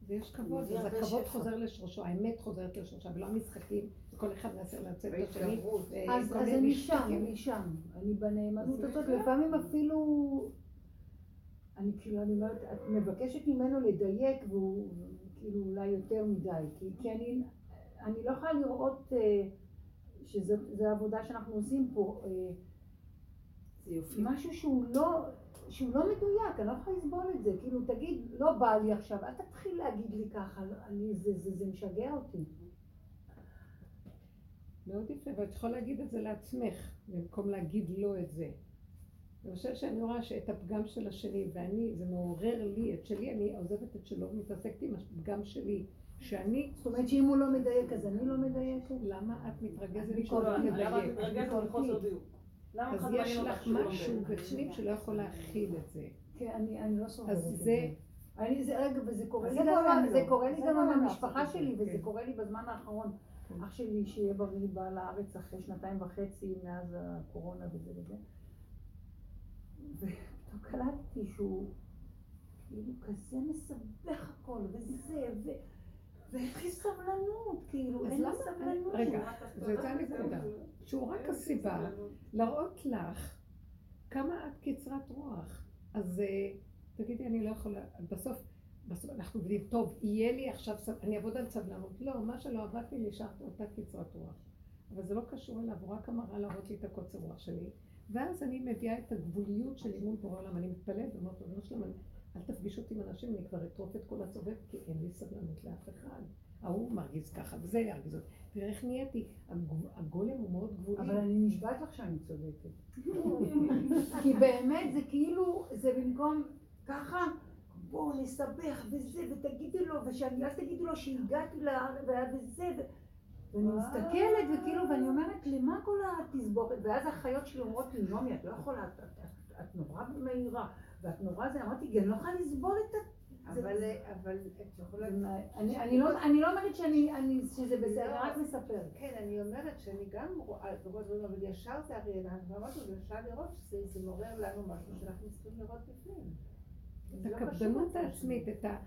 ויש כבוד, אז הכבוד. חוזר לשורשו, האמת חוזרת לשורשה, ולא המשחקים, וכל אחד מנסה לנצל את השני. אז, אני שם. אני שם. אני בנאמנות הזאת. לפעמים אפילו... אני כאילו, אני אומרת, את מבקשת ממנו לדייק, והוא כאילו אולי יותר מדי, כי, כי אני, אני לא יכולה לראות אה, שזו העבודה שאנחנו עושים פה, אה, זה יופי. משהו שהוא לא, שהוא לא מדויק, אני לא יכולה לסבול את זה, כאילו תגיד, לא בא לי עכשיו, אל תתחיל להגיד לי ככה, אני, זה, זה, זה משגע אותי. מאוד יפה, ואת יכולה להגיד את זה לעצמך, במקום להגיד לו את זה. אני חושבת שאני רואה שאת הפגם של השני, ואני, זה מעורר לי את שלי, אני עוזבת את שלו ומתעסקת עם הפגם שלי, שאני, זאת אומרת שאם הוא לא מדייק אז אני לא מדייקת? למה את מתרגזת לא למה את? מתרגזת מחוסר דיוק? למה אז יש לך לא משהו? בפנים שלא יכול להכיל את זה. כן, אני, לא סובלת אז את זה- זה. אני, זה, רגע, וזה קורה אז לי זה גם, בעולם זה לא. קורה לי זה גם עם בעולם המשפחה שלי, זה, וזה כן. קורה לי בזמן האחרון. כן. אח שלי, שיהיה בריא, בא לארץ אחרי שנתיים וחצי מאז הקורונה וזה וזה. ופתאום קלטתי שהוא כאילו כזה מסבך הכל, וזה, ו... ואין לי סבלנות, כאילו, אין לי סבלנות. רגע, וזה הנקודה. שהוא רק הסיבה להראות לך כמה את קצרת רוח. אז אה, תגידי, אני לא יכולה, בסוף, בסוף אנחנו עובדים, טוב, יהיה לי עכשיו, אני אעבוד על סבלנות. לא, מה שלא עבד לי, אותה קצרת רוח. אבל זה לא קשור אליו, הוא רק אמרה להראות לי את הקוצר רוח שלי. ואז אני מביאה את הגבוליות שלי מול בורא עולם, אני מתפלאת ואומרת לו, "ריבונו שלום, אני- אל תפגיש אותי עם אנשים, אני כבר אטרוף את כל הסובב, כי אין לי סבלנות לאף אחד. ההוא מרגיז ככה, וזה ירגיז אותי. תראה איך נהייתי, הגולם הוא מאוד גבולי. אבל אני נשבעת לך שאני צודקת. כי באמת זה כאילו, זה במקום ככה, בואו נסבך וזה, ותגידי לו, ושאני, אל תגידי לו שהגעתי וזה. ואני מסתכלת, וכאילו, ואני אומרת, למה כל התסבוכת? ואז האחיות שלי אומרות לי, נעמי, את לא יכולה, את נורא מהירה, ואת נורא זה, אמרתי, כי אני לא יכולה לסבול את ה... אבל, אבל את יכולה... אני לא אני לא אומרת שזה בסדר, אני רק מספרת. כן, אני אומרת שאני גם רואה, רואה דברים, אבל ישר זה הרי, אנחנו אמרנו, אפשר לראות שזה זה מעורר לנו משהו שאנחנו צריכים לראות בפנים. את לא הקפדנות העצמית, את ה...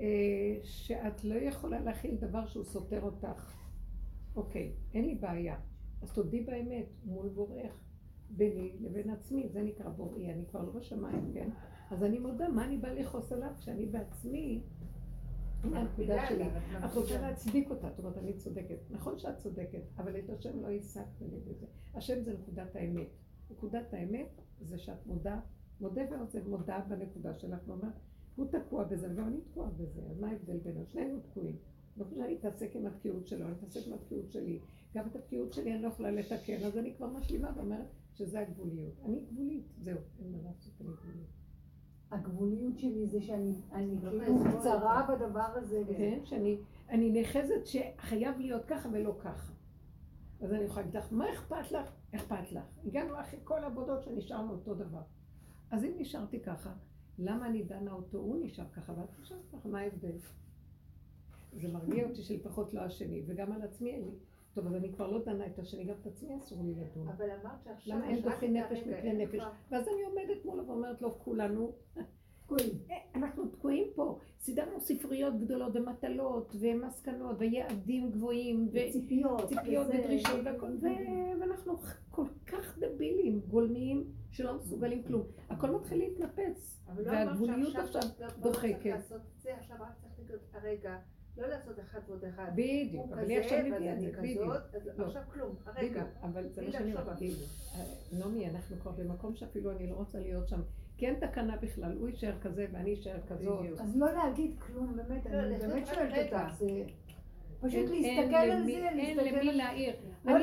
אה, שאת לא יכולה להכיל דבר שהוא סותר אותך. אוקיי, אין לי בעיה. אז תודי באמת מול בורך, ביני לבין עצמי, זה נקרא בוראי, אני כבר לא בשמיים, כן? אז אני מודה, מה אני באה לכעוס עליו כשאני בעצמי, הנה הנקודה שלי. את רוצה להצדיק אותה, זאת אומרת, אני צודקת. נכון שאת צודקת, אבל את השם לא השגת לי בזה. השם זה נקודת האמת. נקודת האמת זה שאת מודה, מודה ועוזב, מודה בנקודה שלך ואומרת, הוא תקוע בזה וגם אני תקועה בזה, אז מה ההבדל בינינו? שנינו תקועים. לא חושבת שאני אתעסק עם התקיעות שלו, אני אתעסק עם התקיעות שלי. גם את התקיעות שלי אני לא יכולה לתקן, אז אני כבר משלימה ואומרת שזה הגבוליות. אני גבולית, זהו, אין מה לעשות, אני גבולית. הגבוליות שלי זה שאני אני לא כאילו קצרה בדבר הזה. כן, שאני אני נאחזת שחייב להיות ככה ולא ככה. אז אני יכולה להגיד לך, מה אכפת לך? אכפת לך. הגענו אחרי כל העבודות שנשארנו אותו דבר. אז אם נשארתי ככה, למה אני דנה אותו? הוא נשאר ככה ואת נשארת ככה, מה ההבדל? זה מרגיע אותי שלפחות לא השני, וגם על עצמי אין לי. טוב, אז אני כבר לא דנה את השני, גם את עצמי אסור לי לדון. אבל אמרת שעכשיו... למה אין דוחי את נפש אין נפש? ואז אני עומדת מולו ואומרת לו, כולנו תקועים. אה, אנחנו תקועים פה. סידרנו ספריות גדולות ומטלות ומסקנות ויעדים גבוהים ציפיות. וציפיות וזה. ודרישות והכל, ואנחנו כל כך דבילים, גולמיים, שלא מסוגלים כלום. הכל מתחיל להתנפץ. אבל לא אמרת והגבוליות שעכשיו עכשיו לא- לא צריך דוחקת. לעשות את זה, עכשיו רק צריך לקרוא, הרגע, לא לעשות אחד ועוד אחד. בדיוק, אבל אני כזה, עכשיו מביאה את זה, בדיוק. לא. עכשיו כלום, בדיוק, הרגע. אבל זה מה שאני לחשוב אומרת. אפילו. אה, נעמי, אנחנו כבר במקום שאפילו אני לא רוצה להיות שם. כי אין תקנה בכלל, הוא יישאר כזה ואני אשאר כזאת. אז לא להגיד כלום, באמת, לא, אני באמת שואלת. אותך, זה פשוט להסתכל על זה, אין למי להעיר. לא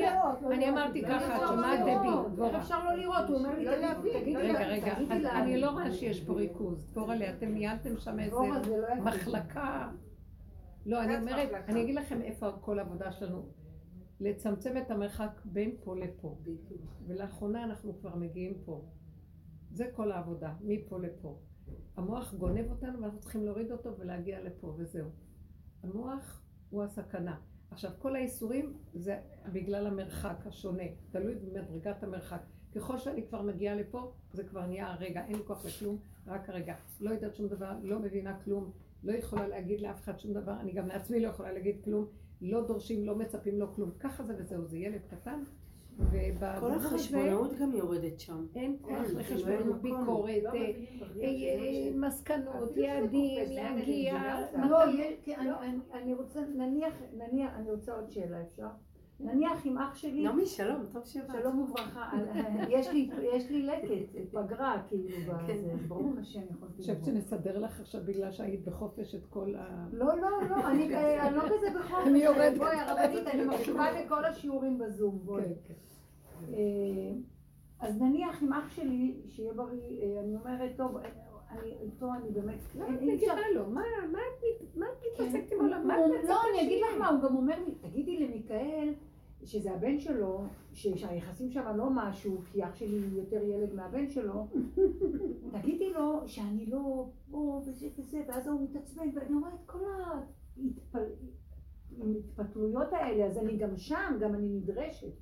אני-. אמרתי ככה, את שומעת, דבי. דבורה. איך אפשר לא לראות? הוא אומר לי, לא תגידי, רגע, רגע, אני לא רואה שיש פה ריכוז. דבורה, אתם ניהלתם שם איזה. מחלקה. לא, אני אומרת. אני אגיד לכם איפה כל העבודה שלנו. לצמצם את המרחק בין פה לפה. ולאחרונה אנחנו כבר מגיעים פה. זה כל העבודה, מפה לפה. המוח גונב אותנו ואנחנו צריכים להוריד אותו ולהגיע לפה, וזהו. המוח הוא הסכנה. עכשיו, כל האיסורים זה בגלל המרחק השונה, תלוי במדרגת המרחק. ככל שאני כבר מגיעה לפה, זה כבר נהיה הרגע, אין לי כוח לכלום, רק הרגע. לא יודעת שום דבר, לא מבינה כלום, לא יכולה להגיד לאף אחד שום דבר, אני גם לעצמי לא יכולה להגיד כלום, לא דורשים, לא מצפים, לא כלום. ככה זה וזהו, זה ילד קטן. כל החשבונאות גם יורדת שם. אין כוח כאילו, אין לחשבנות, מקום. ביקורת, לא אה, אה, מסקנות, יעדים, להגיע? לא, כי אני- אני- אני רוצה, נניח, אני רוצה עוד שאלה, אפשר? נניח עם אח שלי, נעמי, שלום, טוב שבאת. שלום וברכה, יש לי- יש לי לקט, פגרה, כאילו, כן. בזה, ברוך השם, יכולתי חושבת לבוא. שנסדר לך עכשיו בגלל שהיית בחופש את כל ה... לא, לא, לא, אני אני לא כזה בחופש, אני יורדת. בואי הרבנית, אני מקשיבה לכל השיעורים בזום, בואי. כן, כן. אה, אז נניח עם אח שלי, שיהיה בריא, אה, אני אומרת, טוב, אה, אני איתו, אני באמת, אפשר- מגיבה לו? מה מה את את מתעסקת עם העולם? לא, אני אגיד? לך מה, הוא גם אומר לי, תגידי למיכאל, שזה הבן שלו, שהיחסים שם לא משהו, כי אח שלי יותר ילד מהבן שלו, תגידי לו שאני לא פה וזה וזה, ואז הוא מתעצבן, ואני רואה את כל ההתפתלויות האלה, אז אני גם שם, גם אני נדרשת.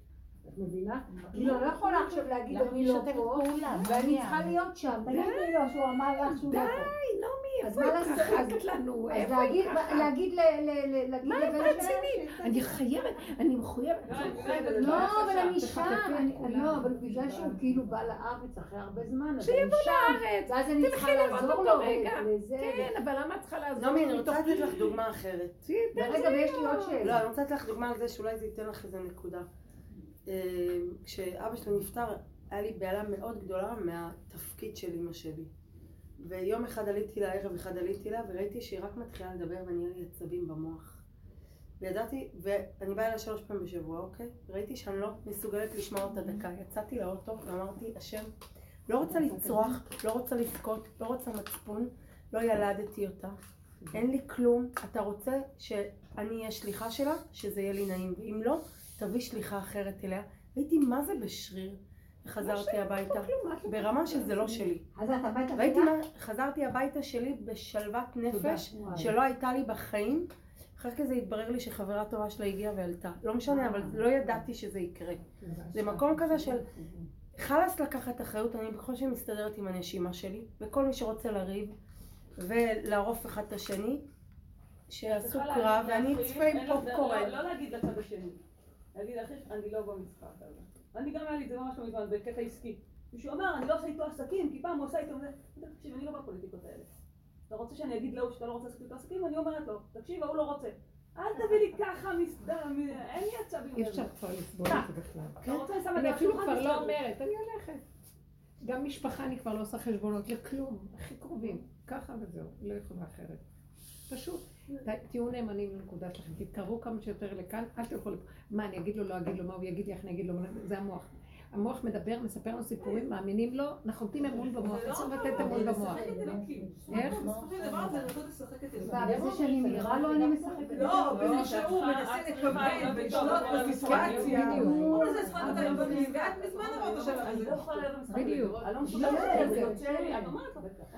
את מבינה? כאילו, אני לא יכולה עכשיו להגיד אני לא פה? ואני צריכה להיות שם. תגידי לו שהוא אמר לך שהוא לא פה. די, נעמי, אז איפה מה? התרחקת לנו? אז איפה להגיד, התרחקת? להגיד ל... ל- ל- להגיד מה לבן את רצינית? אני חייבת, אני מחויבת. לא, אבל אני שם. לא, אבל בגלל שהוא כאילו בא לארץ אחרי הרבה זמן, אז שיבוא אני שם, לארץ. ואז אני צריכה לעזור לו רגע. לזה. כן, אבל למה את צריכה לעזור? נעמי, אני לו רוצה לתת לך דוגמה אחרת. ורגע, ויש לי עוד לא, שאלה. אני רוצה לתת לך דוגמה על זה שאולי זה ייתן לך איזה נקודה. אה, כשאבא שלי נפטר, היה לי בהלה מאוד גדולה מהתפקיד של אימא שלי. ויום אחד עליתי לה, ערב אחד עליתי לה, וראיתי שהיא רק מתחילה לדבר ונהיה לי עצבים במוח. וידעתי, ואני באה אליה שלוש פעמים בשבוע, אוקיי? ראיתי שאני לא מסוגלת לשמוע אותה דקה. יצאתי לאוטו ואמרתי, השם, לא רוצה לצרוח, לא רוצה לבכות, לא רוצה מצפון, לא ילדתי אותה. אין לי כלום, אתה רוצה שאני אהיה שליחה שלה, שזה יהיה לי נעים, ואם לא, תביא שליחה אחרת אליה. הייתי מה זה בשריר, וחזרתי הביתה, ברמה שזה לא שלי. אז את הביתה? מה, חזרתי הביתה שלי בשלוות נפש. שלא הייתה לי בחיים. אחר כך זה התברר לי שחברה טובה שלה הגיעה ועלתה. לא משנה, אבל לא ידעתי שזה יקרה. זה מקום כזה של חלאס לקחת אחריות, אני בקושי מסתדרת עם הנשימה שלי, וכל מי שרוצה לריב ולערוף אחד את השני, שיעשו קרב, ואני אצפה עם פופקורן. לא- לא להגיד לצד השני. להגיד לאחיך, אני לא במשחק הזה. אני גם היה לי את זה ממש לא מזמן, בקטע עסקי. מישהו אמר, אני לא עושה איתו עסקים, כי פעם הוא עשה איתו... זה." תקשיב, אני לא בפוליטיקות האלה. אתה רוצה שאני אגיד להוא שאתה לא רוצה לעשות איתו עסקים? אני אומרת לו, תקשיב, ההוא לא רוצה. אל תביא לי ככה מסדר, אין לי עצבים. אי אפשר כבר לסבול את זה בכלל. אני אפילו כבר לא. אומרת, אני הולכת. גם משפחה אני כבר לא עושה חשבונות לכלום, הכי קרובים. ככה וזהו, לא יכולה אחרת. פשוט, תהיו נאמנים לנקודה שלכם, תתקרבו כמה שיותר לכאן, אל תלכו לפה. מה, אני אגיד לו, לא אגיד לו, מה הוא יגיד לי, איך אני אגיד לו, זה המוח. המוח מדבר, מספר לנו סיפורים, מאמינים לו, אנחנו נותנים אמון במוח, אסור לתת אמון במוח. איך? בזה שאני מעירה לו אני משחקת? לא, בזה שהוא מנסה לכוון ולשלוט בסיטואציה. לא בדיוק. לא לא, לא הנקודה זה.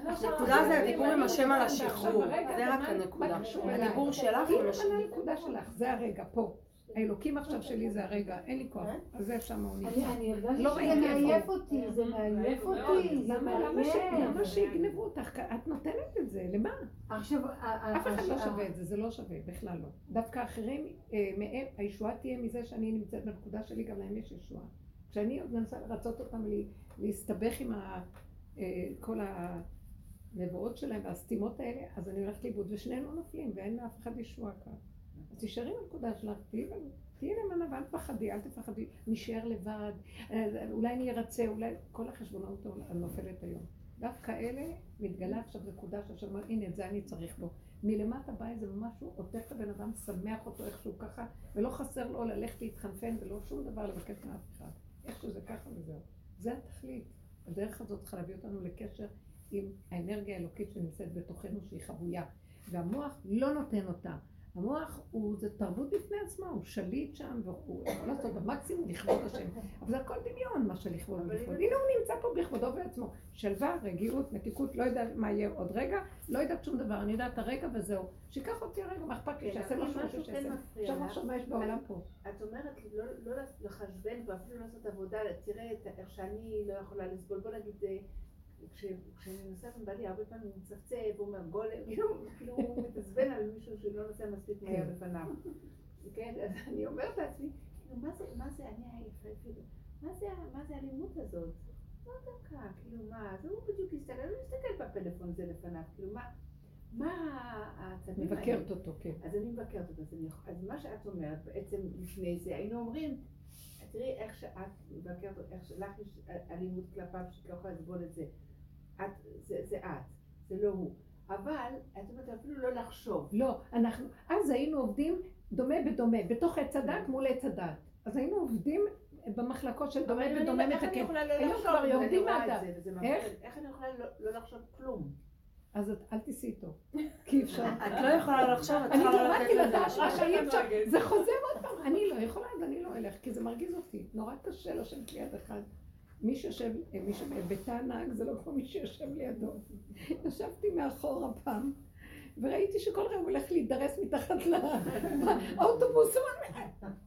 לעשות הדיבור את עם השם על השחרור, זה רק הנקודה. הדיבור שלך עם השם. הנקודה שלך, זה הרגע, פה. האלוקים עכשיו שלי זה הרגע, אין לי כוח. אז זה שם הוא אני הרגשתי לא שזה. מעייף אותי, זה מעייף אותי, זה למה למה ש- מעייף. למה שיגנבו אותך? את נותנת את זה, למה? עכשיו, ה- ה- אף אחד לא שווה את זה, זה לא שווה, בכלל לא. דווקא אחרים, אה, מהם, הישועה תהיה מזה שאני נמצאת בנקודה שלי, גם להם יש ישועה. כשאני עוד מנסה לרצות אותם להסתבך עם ה- אה, כל הנבואות שלהם והסתימות האלה, אז אני הולכת לאיבוד, ושנינו נופלים, ואין לאף אחד ישועה כאן. תישארי בנקודה שלך, תהיי נאמנה ואל תפחדי, אל תפחדי, נשאר לבד, אה, אולי אני ארצה, אולי כל החשבונות נופלת היום. דווקא אלה מתגלה עכשיו נקודה שעכשיו אומר, הנה את זה אני צריך פה. מלמטה בא איזה משהו, עוטף את הבן אדם, שמח אותו איכשהו ככה, ולא חסר לו ללכת להתחנפן ולא שום דבר לבקש מאף אחד. איכשהו זה ככה וזהו. זה התכלית. הדרך הזאת צריכה להביא אותנו לקשר עם האנרגיה האלוקית שנמצאת בתוכנו שהיא חבויה. והמוח לא נותן אותה. המוח הוא, זה תרבות בפני עצמה, הוא שליט שם, והוא יכול לעשות במקסימום לכבוד השם. אבל זה הכל דמיון, מה שלכבוד ולכבוד. הנה הוא נמצא פה בכבודו ובעצמו. שלווה, רגיעות, מתיקות, לא יודע מה יהיה עוד רגע, לא יודעת שום דבר, אני יודעת הרגע וזהו. שיקח אותי הרגע, מה אכפת לי, כן, שיעשה משהו, משהו שיעשה. כן עכשיו מה יש בעולם פה? את אומרת לא, לא לחשבן ואפילו לעשות עבודה, תראה איך שאני לא יכולה לסבול, בוא נגיד, אה, כשאני נוסעת עם בעלי הרבה פעמים הוא מצפצף, הוא אומר גולם, כאילו כאילו הוא מתעצבן על מישהו שלא נוסע מספיק מהר כן. לפניו. כן, אז אני אומרת לעצמי, כאילו מה זה, מה זה, אני עייפה, כאילו, מה זה, מה זה האלימות הזאת? לא דקה, כאילו מה, אז הוא בדיוק הסתכל, הוא מסתכל בפלאפון הזה לפניו, כאילו מה, מה העצבים האלה? מבקרת אותו, כן. אז אני מבקרת יכול- אז מה שאת אומרת, בעצם לפני זה היינו אומרים, תראי איך שאת מבקרת, איך שלך יש אלימות כלפיו שאת לא יכולה לסבול את זה. את, זה, זה את, זה לא הוא. אבל את אומרת אפילו לא לחשוב. לא, אנחנו, אז היינו עובדים דומה בדומה, בתוך עץ הדת מול עץ הדת. אז היינו עובדים במחלקות של דומה אבל אני- ודומה איך אני מתקן. יכולה לא היום לחשוב? כבר אני יורדים מהדת. איך? איך אני יכולה לא- לא לחשוב כלום? אז אל תיסעי איתו, כי אי אפשר. את לא יכולה לחשוב, את אני צריכה לא לתת למדתי לזה לדעת משמעות. רק שאי אפשר, זה חוזר עוד פעם, אני לא יכולה, אז אני לא אלך, כי זה מרגיז אותי. נורא קשה לשבת ליד אחד. מי שיושב, מי שבתא הנהג זה לא כמו מי שיושב לידו. ישבתי מאחורה פעם, וראיתי שכל רגע הוא הולך להידרס מתחת לאוטובוס.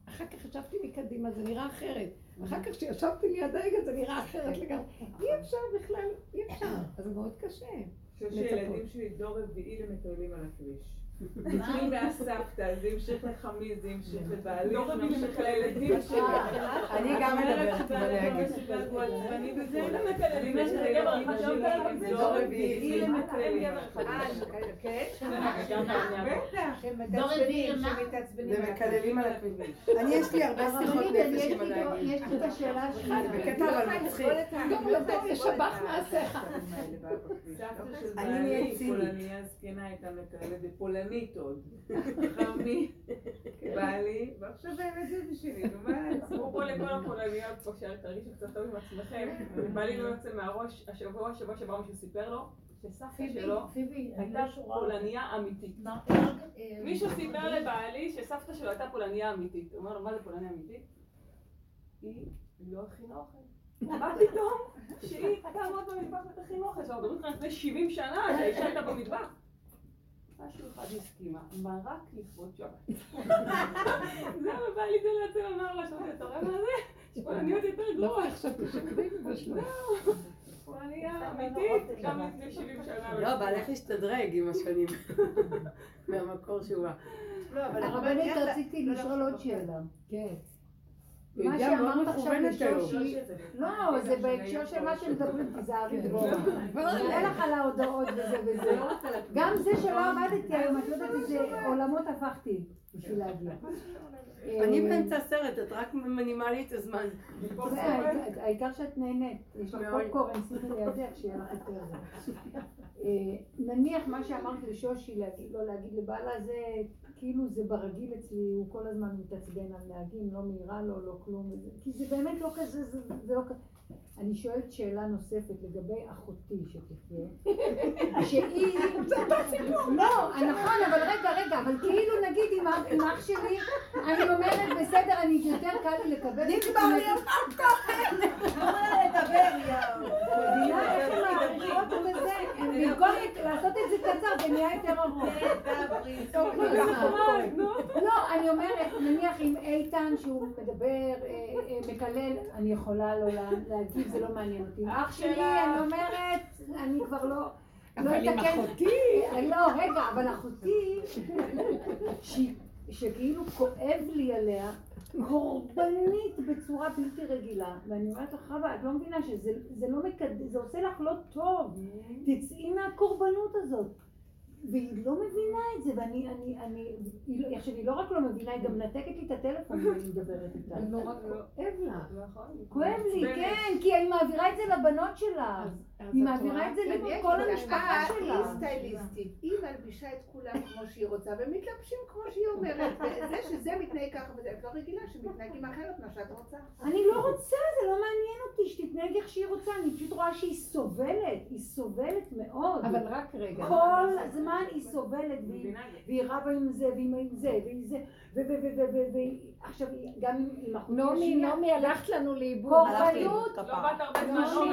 אחר כך ישבתי מקדימה, זה נראה אחרת. אחר כך כשישבתי ליד ההגה זה נראה אחרת לגמרי. אי אפשר בכלל, אי אפשר. אז זה מאוד קשה. חושב לצפות. שילדים שלי דור רביעי למטיילים על הכביש. התחיל מהסבתא, זה המשיך לחמי, זה המשיך לבעלי, דור זה המשיך. לילדים שלי. אני גם מדברת. אני יש לי הרבה שיחות נפש יש עם הנהגים. יש לי את השאלה שלי. זה בקטע אבל מצחיק. גם לדור ישבח מעשיך. סבתא של אני בעלי, נהיית צינית. פולניה זקנה הייתה מטיילת, בפולנית עוד. חמי, בעלי, ועכשיו באמת זה בשבילי, נו מה לעשות? אפרופו לכל הפולניות פה, שתרגישו קצת טוב עם עצמכם, בעלי לא יוצא מהראש, השבוע, השבוע שעבר מישהו סיפר לו, שסבתא שלו פיבי, הייתה פולניה אמיתית. מישהו סיפר לבעלי שסבתא שלו הייתה פולניה אמיתית. הוא אומר לו, מה זה פולניה אמיתית? היא לא הכינה אוכל. מה פתאום שהיא תעמוד במטבח ותכין אוכל? מדברים איתך לפני 70 שנה, שהאישה הייתה במטבח. משהו אחד הסכימה, מרק לכבוד שבת. זהו, בא לי זה לעצם אמר לה, שאתה אתה רואה מה זה? יש פולניות יותר לא גרועות. חשבתי שקדים בשלום. פולניה אמיתית, גם לפני 70 שנה. לא, בעלך השתדרג עם השנים. מהמקור שהוא בא. לא, אבל הרבנית איך- רציתי לא, לשאול לא, עוד לא. שאלה. כן. מה שאמרת עכשיו. לשושי, לא, זה בהקשר של מה שמדברים, תיזהרי דבורה. נראה לך על ההודעות וזה וזה. גם זה שלא עמדתי היום, את לא יודעת איזה עולמות הפכתי בשביל להגיע. אני אה, באמצע הסרט, את רק מנימה לי את הזמן. העיקר- שאת נהנית, יש לך. פופקורן, שימי לידך, שיהיה לך יותר זה. אה, נניח מה שאמרת לשושי, לא להגיד לבעלה, זה כאילו זה ברגיל אצלי, הוא כל הזמן מתעצבן על נהגים, לא מהירה לו, לא כלום, כי זה באמת לא כזה, זה זה לא כזה. אני שואלת שאלה נוספת לגבי אחותי שתחיה, שהיא... לא, נכון, אבל רגע, רגע, אבל כאילו נגיד עם אח- שלי, אני אומרת, בסדר, אני יותר קל לי לקבל... נגמר לי וזה, במקום לעשות את זה קצר, זה נהיה יותר ארוך. לא, אני אומרת, נניח עם איתן שהוא מדבר, אה, אה, מקלל, אני יכולה לא להגיב, זה לא מעניין אותי. אח שלי, אני אומרת, אני כבר לא... לא אבל עם אתקן. אחותי, לא, רגע, אבל אחותי, שכאילו כואב לי עליה, קורבנית בצורה בלתי רגילה. ואני אומרת לך, חווה, את לא מבינה שזה זה לא מקד... זה עושה לך לא טוב. תצאי מהקורבנות הזאת. והיא לא מבינה את זה, ואני, אני, אני, היא לא- עכשיו היא לא רק לא מבינה, היא גם מנתקת לי את הטלפון אם אני מדברת איתה. זה נורא כואב לה. כואב לי, כן, כי אני מעבירה את זה לבנות שלה. היא מעבירה? את זה אני לכל המשפחה היא שלה. סטייליסטית, היא מלבישה את כולם כמו שהיא רוצה, ומתלבשים כמו שהיא אומרת, וזה שזה מתנהג ככה וזה, את לא רגילה שמתנהגים אחרת מה שאת רוצה. אני לא רוצה, זה לא מעניין אותי, שתתנהג איך שהיא רוצה, אני פשוט רואה שהיא סובלת, היא סובלת מאוד. אבל רק רגע. כל הזמן היא סובלת, והיא- רבה עם זה, ועם זה, ועם זה, ו... עכשיו, גם עם- אחותי נעמי, נעמי, הלכת לנו לאיבוד. קורבנות, לא באת הרבה זמן. לשיעור.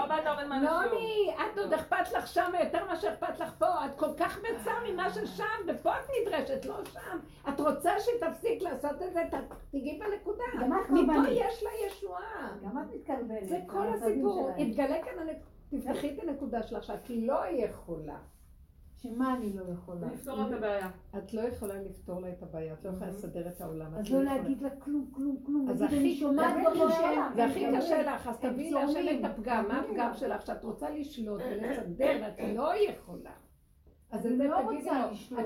לא באת הרבה זמן לשיעור. נעמי, את עוד אכפת לך שם יותר מאשר אכפת לך פה. את כל כך מצה ממה ששם, ופה את נדרשת, לא שם. את רוצה שתפסיק לעשות את זה, תגיעי בנקודה. גם את מפה קורבנית. יש לה ישועה. גם את מתקרבנת. זה כל הסיפור. התגלה כאן הנקודה. תפתחי את הנקודה שלך שאת לא יכולה. שמה אני לא יכולה? לפתור את הבעיה. את לא יכולה לפתור לה את הבעיה, את לא יכולה לסדר את העולם. אז לא לא. להגיד לה כלום, כלום, כלום. אז הכי אני שומעת. זה הכי קשה לך, אז תביאי צורמים. את הפגם, מה הפגם שלך שאת רוצה לשלוט ולסדר ואת לא יכולה. אז אני את זה לא רוצה לו, לשלוט.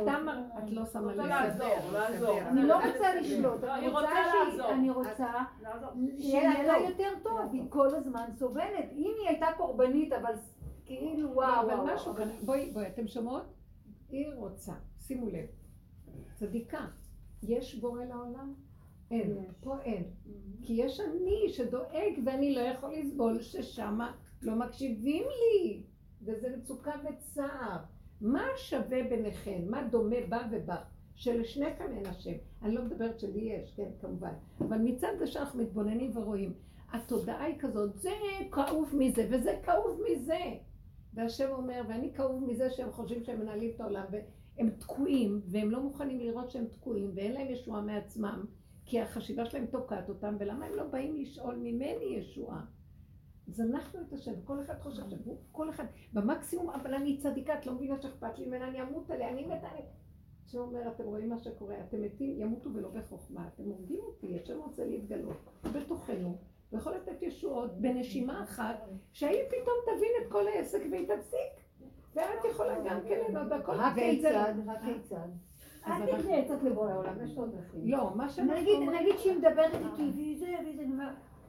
את לא שמה לב. לעזור, לעזור. אני לא רוצה לשלוט, לא, אני רוצה לעזור. אני רוצה. שיהיה לה יותר טוב, היא כל הזמן סובלת. אם היא הייתה קורבנית, אבל כאילו לא, וואו, אבל משהו, אבל- בואי, בואי, אתם שומעות? היא רוצה, שימו לב, צדיקה, יש בורא לעולם? אין. פה אין. כי יש אני שדואג ואני לא יכול לסבול ששמה לא מקשיבים לי. וזה מצוקה וצער. מה שווה ביניכן? מה דומה בה ובך? שלשניכם אין השם. אני לא מדברת שלי יש, כן, כמובן. אבל מצד זה שאנחנו מתבוננים ורואים, התודעה היא כזאת, זה כאוב מזה וזה כאוב מזה. והשם אומר, ואני כאוב מזה שהם חושבים שהם מנהלים את העולם, והם תקועים, והם לא מוכנים לראות שהם תקועים, ואין להם ישועה מעצמם, כי החשיבה שלהם תוקעת אותם, ולמה הם לא באים לשאול ממני ישועה? זנחנו את השם, כל אחד חושב שהוא, כל אחד, במקסימום, אבל אני צדיקה, את לא מבינה שאכפת לי ממנה, אני אמות עליה, אני מתה עליה. השם אומר, אתם רואים מה שקורה, אתם מתים, ימותו ולא בחוכמה, אתם הורגים אותי, השם רוצה להתגלות בתוכנו, ויכול לתת ישועות בנשימה אחת, שהיא פתאום תבין את כל העסק והיא תפסיק. ואת יכולה גם כן ליהנות הכל. ואת זה- הכיצד, הכיצד. אז אל תקנה עצות לבורא העולם, יש עוד דרכים. לא, מה שאנחנו נגיד, אומרים, נגיד שהיא מדברת איתי והיא זה והיא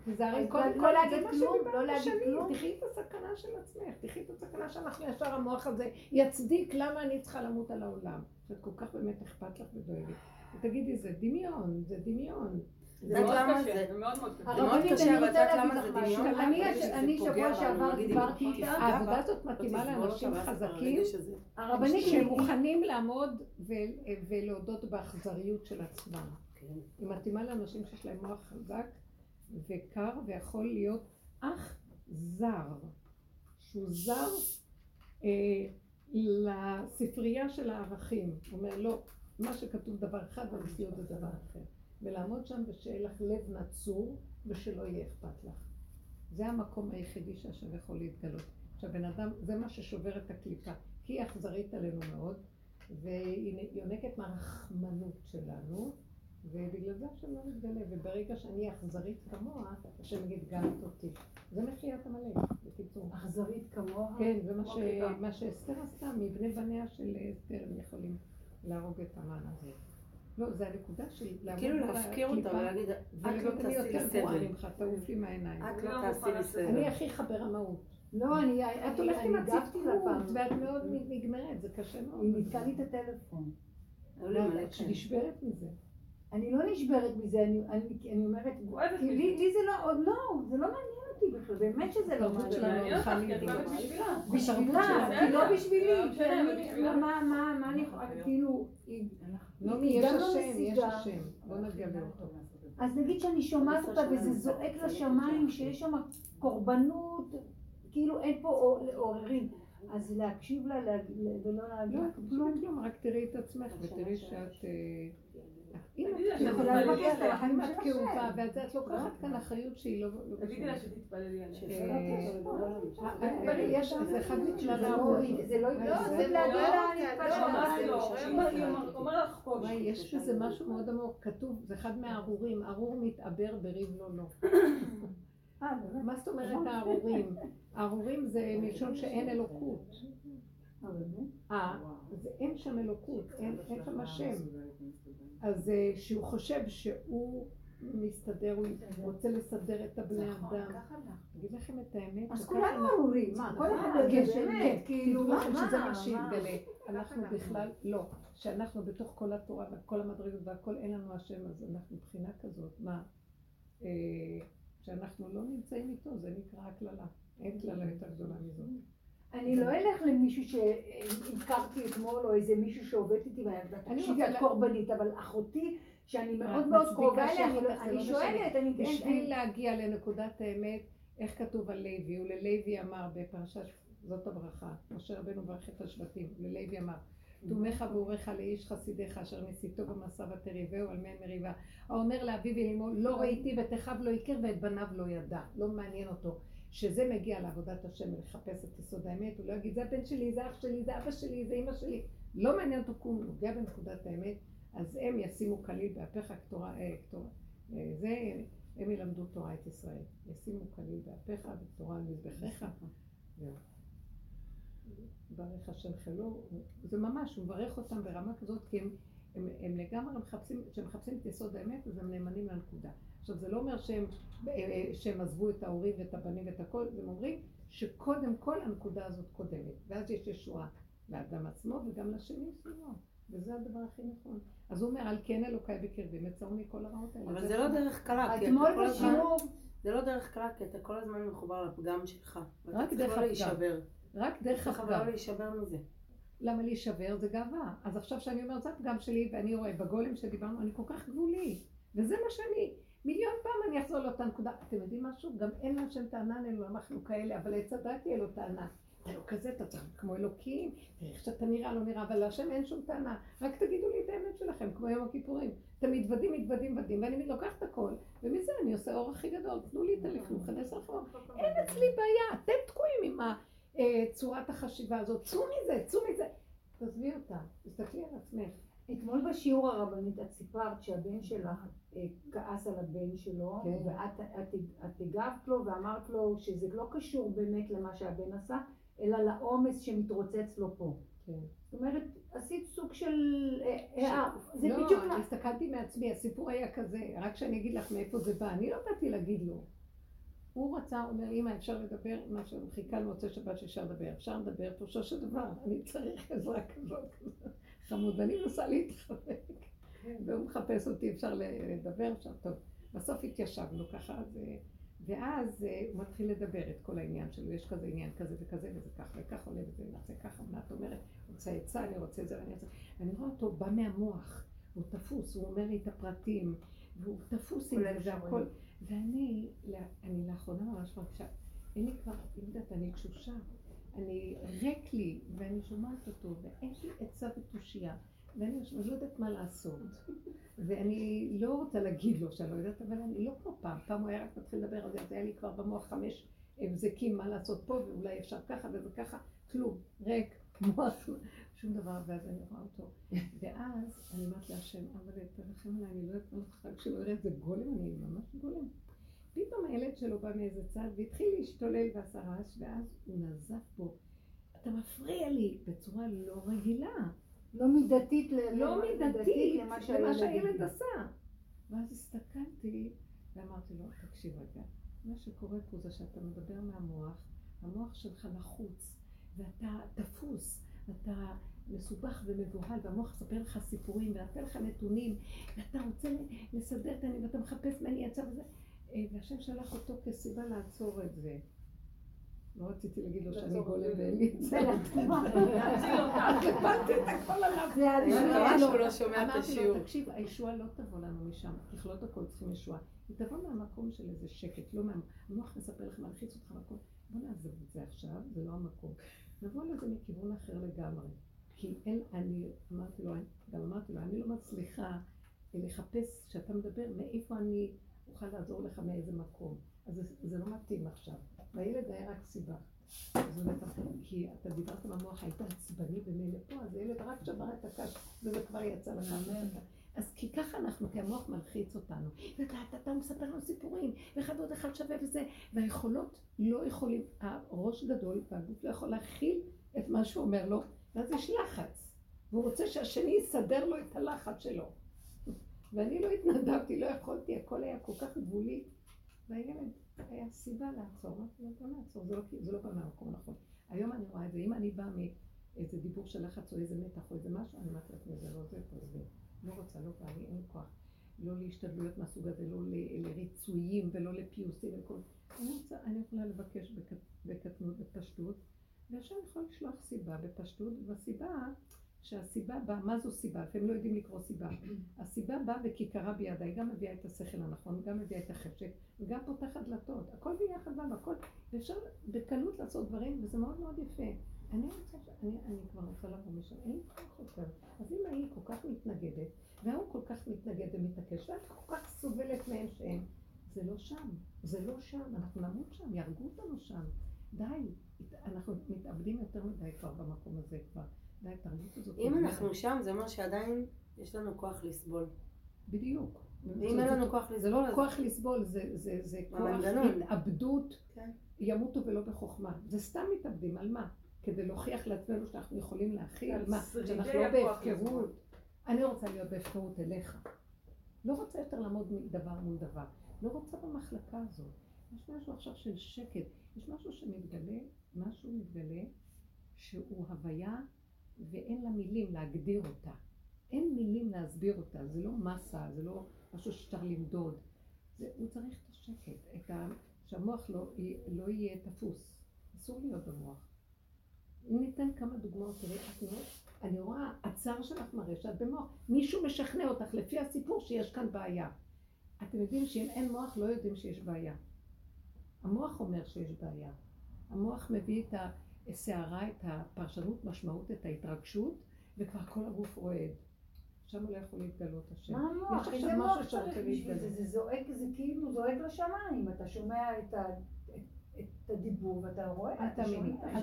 זה, זה הרי קודם לא כל, להגיד זה מה כלום, שדיברנו לא להגיד שנים, כלום. תחי את הסכנה של עצמך, תחי את הסכנה שאנחנו ישר המוח הזה יצדיק למה אני צריכה למות על העולם. שאת כל כך באמת אכפת לך ודואגת. ותגידי, זה דמיון, זה דמיון. זה מאוד קשה, זה? מאוד מאוד קשה. זה מאוד הרבנית, קשה, אני אבל את יודעת למה זה. דמיון? אני- שבוע שעבר דיברתי איתה. העבודה הזאת לא מתאימה לאנשים חזקים, שמוכנים לעמוד ולהודות באכזריות של עצמם. כן. היא מתאימה לאנשים שיש להם מוח חזק וקר ויכול להיות אך זר, שהוא זר אה, לספרייה של הערכים. הוא אומר, לא, מה שכתוב דבר אחד והמציאות זה דבר אחר. ולעמוד שם ושיהיה לך לב נצור ושלא יהיה אכפת לך. זה המקום היחידי שהשם יכול להתגלות. עכשיו, בן אדם, זה מה ששובר את הקליפה. כי היא אכזרית עלינו מאוד, והיא יונקת מהרחמנות שלנו, ובגלל זה השם לא מתגלה. וברגע שאני אכזרית כמוה, השם יגיד גלת אותי. זה מחיית עמלק, בקיצור. אכזרית כמוה. כן, זה מה, ש... מה שאסתר עשתה, מבני בניה של אסתר הם יכולים להרוג את המן הזה. לא, זה הנקודה של לעמוד כאילו להפקיר אותה ולהגיד, את לא אני תעשי לי יותר גרועה סבל. ממך, תעוף לי מהעיניים. את אני לא לא תעשי לי. סבל. אני הכי חבר המהות. לא, אני את הולכת עם אני הגבתי לה הציפות, פעם. ואת מאוד נגמרת, זה קשה מאוד. היא ניתקה לי את הטלפון. כאלה. נשברת מזה. אני לא נשברת מזה, אני, אני, אני אומרת, כי. לי, זה לא, עוד לא, זה לא מעניין אותי בכלל, באמת שזה לא מעניין. אותך, בשבילה. כי לא בשבילי, לא אני- מה אני יכולה, כאילו, לא, היא יש גם לא השם, יש. השם. בוא נגלה אותו. אז נגיד שאני שומעת אותה וזה זועק. לשמיים שיש שם קורבנות, כאילו אין פה עור- עוררין. אז להקשיב לה ולא להגיד לא, כלום. כלום, כלום, רק תראי את עצמך ותראי שאת... את שאת יכולה לבקש עליה. לך, אם את זה כאובה, השם. ואת לוקחת כאן אחריות שהיא לא... לא תגידי. לה שתתפללי עליה. אה, אה, יש, זה אחד מכלל זה לא- ההורים. זה לא לא, לא לא. לא. הוא אומר- לך קושי. יש בזה משהו מאוד עמוק, כתוב, זה אחד מהארורים, ארור מתעבר בריב לא לא. מה זאת אומרת הארורים? הארורים זה מלשון שאין אלוקות. אה, אין שם אלוקות, אין שם השם. אז אה, שהוא חושב שהוא מסתדר, הוא רוצה לסדר את הבני אדם. אגיד לכם את האמת, אז כולנו ארורים, מה, כל אחד יודע כן, כאילו, שזה מה, שיתגלה. אנחנו אנחנו. בכלל לא. שאנחנו בתוך כל התורה וכל המדרגות והכל אין לנו השם, אז אנחנו מבחינה כזאת. מה? אה, שאנחנו לא נמצאים איתו, זה נקרא הקללה. אין קללה יותר גדולה מזאת. אני לא אלך למישהו שהכרתי אתמול, או איזה מישהו שעובד איתי, אני תקשיבי, את קורבנית, אבל אחותי, שאני מאוד מאוד קרובה אליה, אני לא-. שואלת, אני... בשביל אני- להגיע לנקודת האמת, איך כתוב על לוי, וללוי אמר בפרשת זאת הברכה, משה רבנו ברך את השבטים, וללוי אמר, תומך ואורך לאיש חסידיך אשר ניסיתו במסע ותריבהו על מי מריבה. האומר לאביו ולאמו לא ראיתי ואת אחיו לא הכיר ואת בניו לא ידע, לא מעניין אותו. שזה מגיע לעבודת השם ולחפש את יסוד האמת, הוא לא יגיד זה הבן שלי, זה אח שלי, זה אבא שלי, זה אמא שלי, לא מעניין אותו כלום, נוגע בנקודת האמת, אז הם ישימו כליל באפיך כתורה, אה, כתורה, אה, זה, הם ילמדו תורה את ישראל, ישימו כליל באפיך ותורה על מזבחיך. ברך השם חילו, זה ממש, הוא מברך אותם ברמה כזאת, כי הם, הם, הם לגמרי מחפשים, כשהם מחפשים את יסוד האמת, אז הם נאמנים לנקודה. עכשיו, זה לא אומר שהם, אה, שהם עזבו את ההורים ואת הבנים ואת הכל, הם אומרים שקודם כל הנקודה הזאת קודמת, ואז יש ישועה לאדם עצמו וגם לשני סביבו, וזה הדבר הכי נכון. אז הוא אומר, על כן אלוקיי בקרבי, מצאו מכל הרעות האלה. אבל זה לא דרך קלה, כי אתה אתמול. בשיעור, זה לא דרך קלה, כי אתה כל הזמן מחובר לפגם שלך. רק דרך לא הפגם. להישבר. רק דרך הפגם. לא להישבר מזה. למה להישבר? זה גאווה. אז עכשיו שאני אומרת, זה הפגם שלי, ואני רואה בגולם שדיברנו, אני כל כך גבולי. וזה מה שאני, מיליון פעם אני אחזור לאותה נקודה. אתם יודעים משהו? גם אין להשם טענה עלינו, אנחנו כאלה, אבל לעץ הדת תהיה לו טענה. אתה לא כזה, אתה צריך כמו אלוקים, איך שאתה נראה, לא נראה, אבל להשם אין שום טענה. רק תגידו לי את האמת שלכם, כמו יום הכיפורים. אתם מתוודים, מתוודים, מתוודים, ואני לוקחת הכל, ומזה אני עושה אור הכי גדול. תנו לי את הלכלוך, אני אעשה לכם. אין אצלי בעיה, אתם תקועים עם. אה, צורת החשיבה הזאת, צאו מזה, צאו מזה. תעזבי אותה, תסתכלי על עצמך. אתמול בשיעור הרבנית את סיפרת שהבן שלך אה, כעס על הבן שלו, כן. ואת את, את הגבת לו ואמרת לו שזה לא קשור באמת למה שהבן עשה, אלא לעומס שמתרוצץ לו פה. כן. זאת אומרת, עשית סוג של... אה, אה, זה לא, בדיוק... אני הסתכלתי מעצמי, הסיפור היה כזה, רק שאני אגיד לך מאיפה זה בא, אני לא באתי להגיד לו. הוא רצה, הוא אומר, אמא, אפשר לדבר, מה שהוא חיכה למוצאי שבת שאפשר לדבר, אפשר לדבר, פירושו של דבר, אני צריך עזרה כזאת, חמוד, ואני מנסה להתחבק, והוא מחפש אותי, אפשר לדבר, אפשר, טוב. בסוף התיישבנו ככה, אה, ואז אה, הוא מתחיל לדבר את כל העניין שלו, יש כזה עניין כזה וכזה וזה ככה וככה עולה וזה יוצא ככה, מה את אומרת? רוצה עצה, אני רוצה את זה ואני רוצה... ואני רואה אותו בא מהמוח, הוא תפוס, הוא אומר לי את הפרטים, והוא תפוס עם זה והכל. ואני, אני לאחרונה ממש מרגישה, אין לי כבר, אני יודעת, אני תשושה, אני ריק לי, ואני שומעת אותו, ואין לי עצה ותושייה. ואני לא יודעת מה לעשות. ואני לא רוצה להגיד לו שאני לא יודעת, אבל אני לא כמו פעם. פעם הוא היה רק מתחיל לדבר על זה, אז היה לי כבר במוח חמש הבזקים מה לעשות פה, ואולי אפשר ככה וזה ככה, כלום, ריק, מוח, שום דבר, ואז אני רואה אותו. ואז אני אומרת להשם, אבל תרחם עליי, אני לא יודעת מה לך, כשלא יראה איזה גולם, אני ממש גולם. פתאום הילד שלו בא מאיזה צד והתחיל להשתולל ועשה רעש, ואז הוא נזף בו. אתה מפריע לי בצורה לא רגילה. לא מידתית, לא מידתית למה שהילד עשה. ואז הסתכלתי ואמרתי לו, תקשיב רגע, מה שקורה פה זה שאתה מדבר מהמוח, המוח שלך לחוץ, ואתה תפוס, אתה מסובך ומבוהל, והמוח מספר לך סיפורים, ונותן לך נתונים, ואתה רוצה לסדר את העניין, ואתה מחפש מה אני יצא וזה, והשם שלח אותו כסיבה לעצור את זה. לא רציתי להגיד לו שאני גולם ואין לי את זה. קיבלתי את הכל עליו. זה ממש הוא לא שומע את אמרתי לו, השיעור. תקשיב, הישועה לא תבוא לנו משם, ככלות הכל צריכים ישועה. היא תבוא מהמקום של איזה שקט, לא מהמקום. המוח מספר לך, מלחיץ אותך מהכל. בוא נעזוב את זה עכשיו, זה לא המקום. נבוא לזה מכיוון אחר לגמרי. כי אין, אני אמרתי לו, גם אמרתי לו, אני לא מצליחה לחפש, כשאתה מדבר, מאיפה אני אוכל לעזור לך מאיזה מקום. אז זה, זה לא מתאים עכשיו. והילד היה רק סיבה. אז הוא בטח, כי אתה דיברת במוח, היית עצבני במילא פה, אז הילד רק שבר את הקש, וזה כבר יצא לך. אז כי ככה אנחנו, כי המוח מלחיץ אותנו. ואתה, אתה, אתה מספר לנו סיפורים, ואחד ועוד אחד שווה וזה, והיכולות לא יכולים, הראש גדול והגוף לא יכול להכיל את מה שהוא אומר לו, ואז יש לחץ. והוא רוצה שהשני יסדר לו את הלחץ שלו. ואני לא התנדבתי, לא יכולתי, הכל היה כל כך גבולי. והילד היה סיבה לעצור, אמרתי לו, בוא נעצור, זה לא, זה לא בא מהמקום הנכון. היום אני רואה את זה, אם אני באה מאיזה דיבור של לחץ או איזה מתח או איזה משהו, אני אומרת לעצמי, זה לא זה, תעזבי. לא רוצה, לא בא לי, אין כוח. לא להשתדלויות מהסוג הזה, לא לריצויים ולא לפיוסים וכל... אני רוצה, אני יכולה לבקש בק- בקטנות, בפשטות, והשם יכול לשלוח סיבה בפשטות, והסיבה, שהסיבה באה, מה זו סיבה? אתם לא יודעים לקרוא סיבה. הסיבה באה וכיכרה בידה, היא גם מביאה את השכל הנכון, גם מביאה את החשק, וגם פותחת דלתות. הכל ביחד בא, והכל, ואפשר בקלות לעשות דברים, וזה מאוד מאוד יפה. אני רוצה, אני, אני כבר רוצה לבוא משם, אין לי כוח יותר. אז אם ההיא כל כך מתנגדת, והוא כל כך מתנגד ומתעקש, ואת כל כך סובלת מהם שהם, זה לא שם, זה לא שם, אנחנו נמות שם, יהרגו אותנו שם. די, אנחנו מתאבדים יותר מדי כבר במקום הזה כבר. די. אם אנחנו שם, זה אומר שעדיין יש לנו כוח לסבול. בדיוק. ואם אין לנו כוח זה לא לסבול, כוח לסבול, זה, כוח. התאבדות, כן. ימותו ולא בחוכמה. זה סתם מתאבדים, על מה? כדי להוכיח לעצמנו שאנחנו יכולים להכיל, על מה? שאנחנו לא בהפקרות. אני רוצה להיות בהפקרות אליך. לא רוצה יותר לעמוד דבר מול דבר. לא רוצה במחלקה הזאת. יש משהו עכשיו של שקט. יש משהו שמתגלה, משהו מתגלה, שהוא הוויה ואין לה מילים להגדיר אותה. אין מילים להסביר אותה, זה לא מסה, זה לא משהו שאפשר למדוד. זה, הוא צריך את השקט, את ה... שהמוח לא, לא יהיה תפוס. אסור להיות במוח. אם ניתן כמה דוגמאות, תראי, את רואה, אני רואה, הצער שלך מראה שאת במוח. מישהו משכנע אותך לפי הסיפור שיש כאן בעיה. אתם יודעים שאם אין מוח לא יודעים שיש בעיה. המוח אומר שיש בעיה. המוח מביא את הסערה, את הפרשנות, משמעות, את ההתרגשות, וכבר כל הגוף רועד. שם לא יכול להתגלות השם. מה המוח? יש איזה עכשיו מוח משהו צריך שרוצה בשביל זה? להתגלות. זה זועק, זה כאילו זועק לשמיים. אתה שומע את ה- את- את הדיבור ואתה רואה, אתה תאמיני. שומע.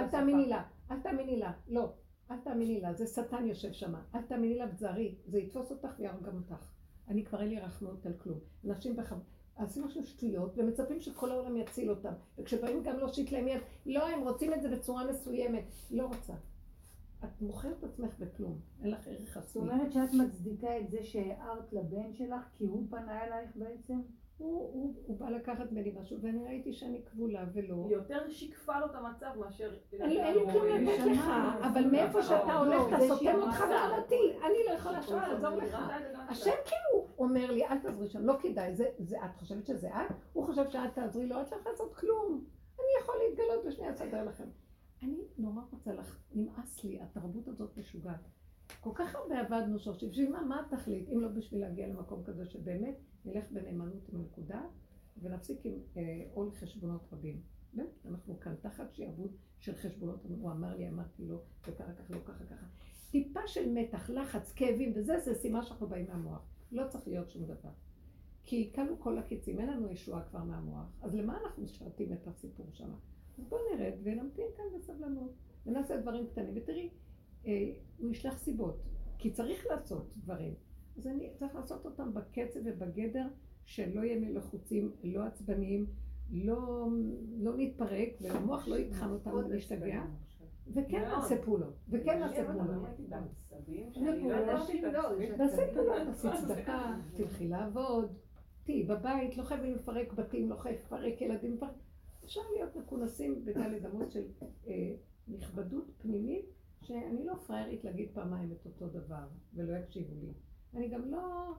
אל תאמיני. לה, אל תאמיני לה, לא, אל תאמיני לה, זה שטן יושב שם, אל תאמיני לה ותזהרי, זה יתפוס אותך ויהרוג גם אותך. אני כבר אין לי רחמנות על כלום. אנשים בכ... עושים עכשיו שטויות ומצפים שכל העולם יציל אותם, וכשבאים גם להושיט להם יד, לא, הם רוצים את זה בצורה מסוימת, לא רוצה. את מוכרת עצמך בכלום, אין לך ערך זאת עצמי. אומרת שאת מצדיקה את זה שהערת לבן שלך כי הוא פנה אלייך בעצם? הוא, הוא, הוא בא לקחת ממני משהו, ואני ראיתי שאני כבולה ולא. היא יותר שיקפה לו את המצב מאשר... אין לי אין לי כלום לתת לך, אבל מאיפה שאתה הולך, אתה סותם אותך ואמרתי, אני לא יכולה לעזור לך. השם כאילו אומר לי, אל תעזרי שם, לא כדאי, זה, זה, את חושבת שזה את? הוא חושב שאת תעזרי לו, את לא יכולה לעשות כלום. אני יכול להתגלות ושנייה אסדר לכם. אני נורא רוצה לך, נמאס לי, התרבות הזאת משוגעת. כל כך הרבה עבדנו שורשים, בשביל מה, מה התכלית, אם לא בשביל להגיע למקום כזה שבאמת נלך בנאמנות עם הנקודה ונפסיק עם אה, עול חשבונות רבים. באמת, אנחנו כאן תחת שיעבוד של חשבונות, הוא אמר לי, אמרתי לו, וככה ככה, לא ככה ככה. טיפה של מתח, לחץ, כאבים וזה, זה סימן שאנחנו באים מהמוח. לא צריך להיות שום דבר. כי כלו כל הקיצים, אין לנו ישועה כבר מהמוח, אז למה אנחנו משרתים את הסיפור שם? אז בואו נרד ונמתין כאן בסבלנות, ונעשה דברים קטנים, ותראי, אה, הוא ישלח סיבות, כי צריך לעשות דברים. אז אני צריך לעשות אותם בקצב ובגדר שלא יהיה מלחוצים, לא עצבניים, לא, לא נתפרק, והמוח לא יטחן אותנו להשתגע, וכן נעשה פעולות, וכן נעשה פעולות. נעשה פעולות, תעשי צדקה, תלכי לעבוד, תהיי בבית, לא חייבים לפרק בתים, לא חייבים לפרק ילדים, אפשר להיות מכונסים בדלת אמות של אה, נכבדות פנימית, שאני לא פראיירית להגיד פעמיים את אותו דבר, ולא יקשיבו לי. אני גם לא,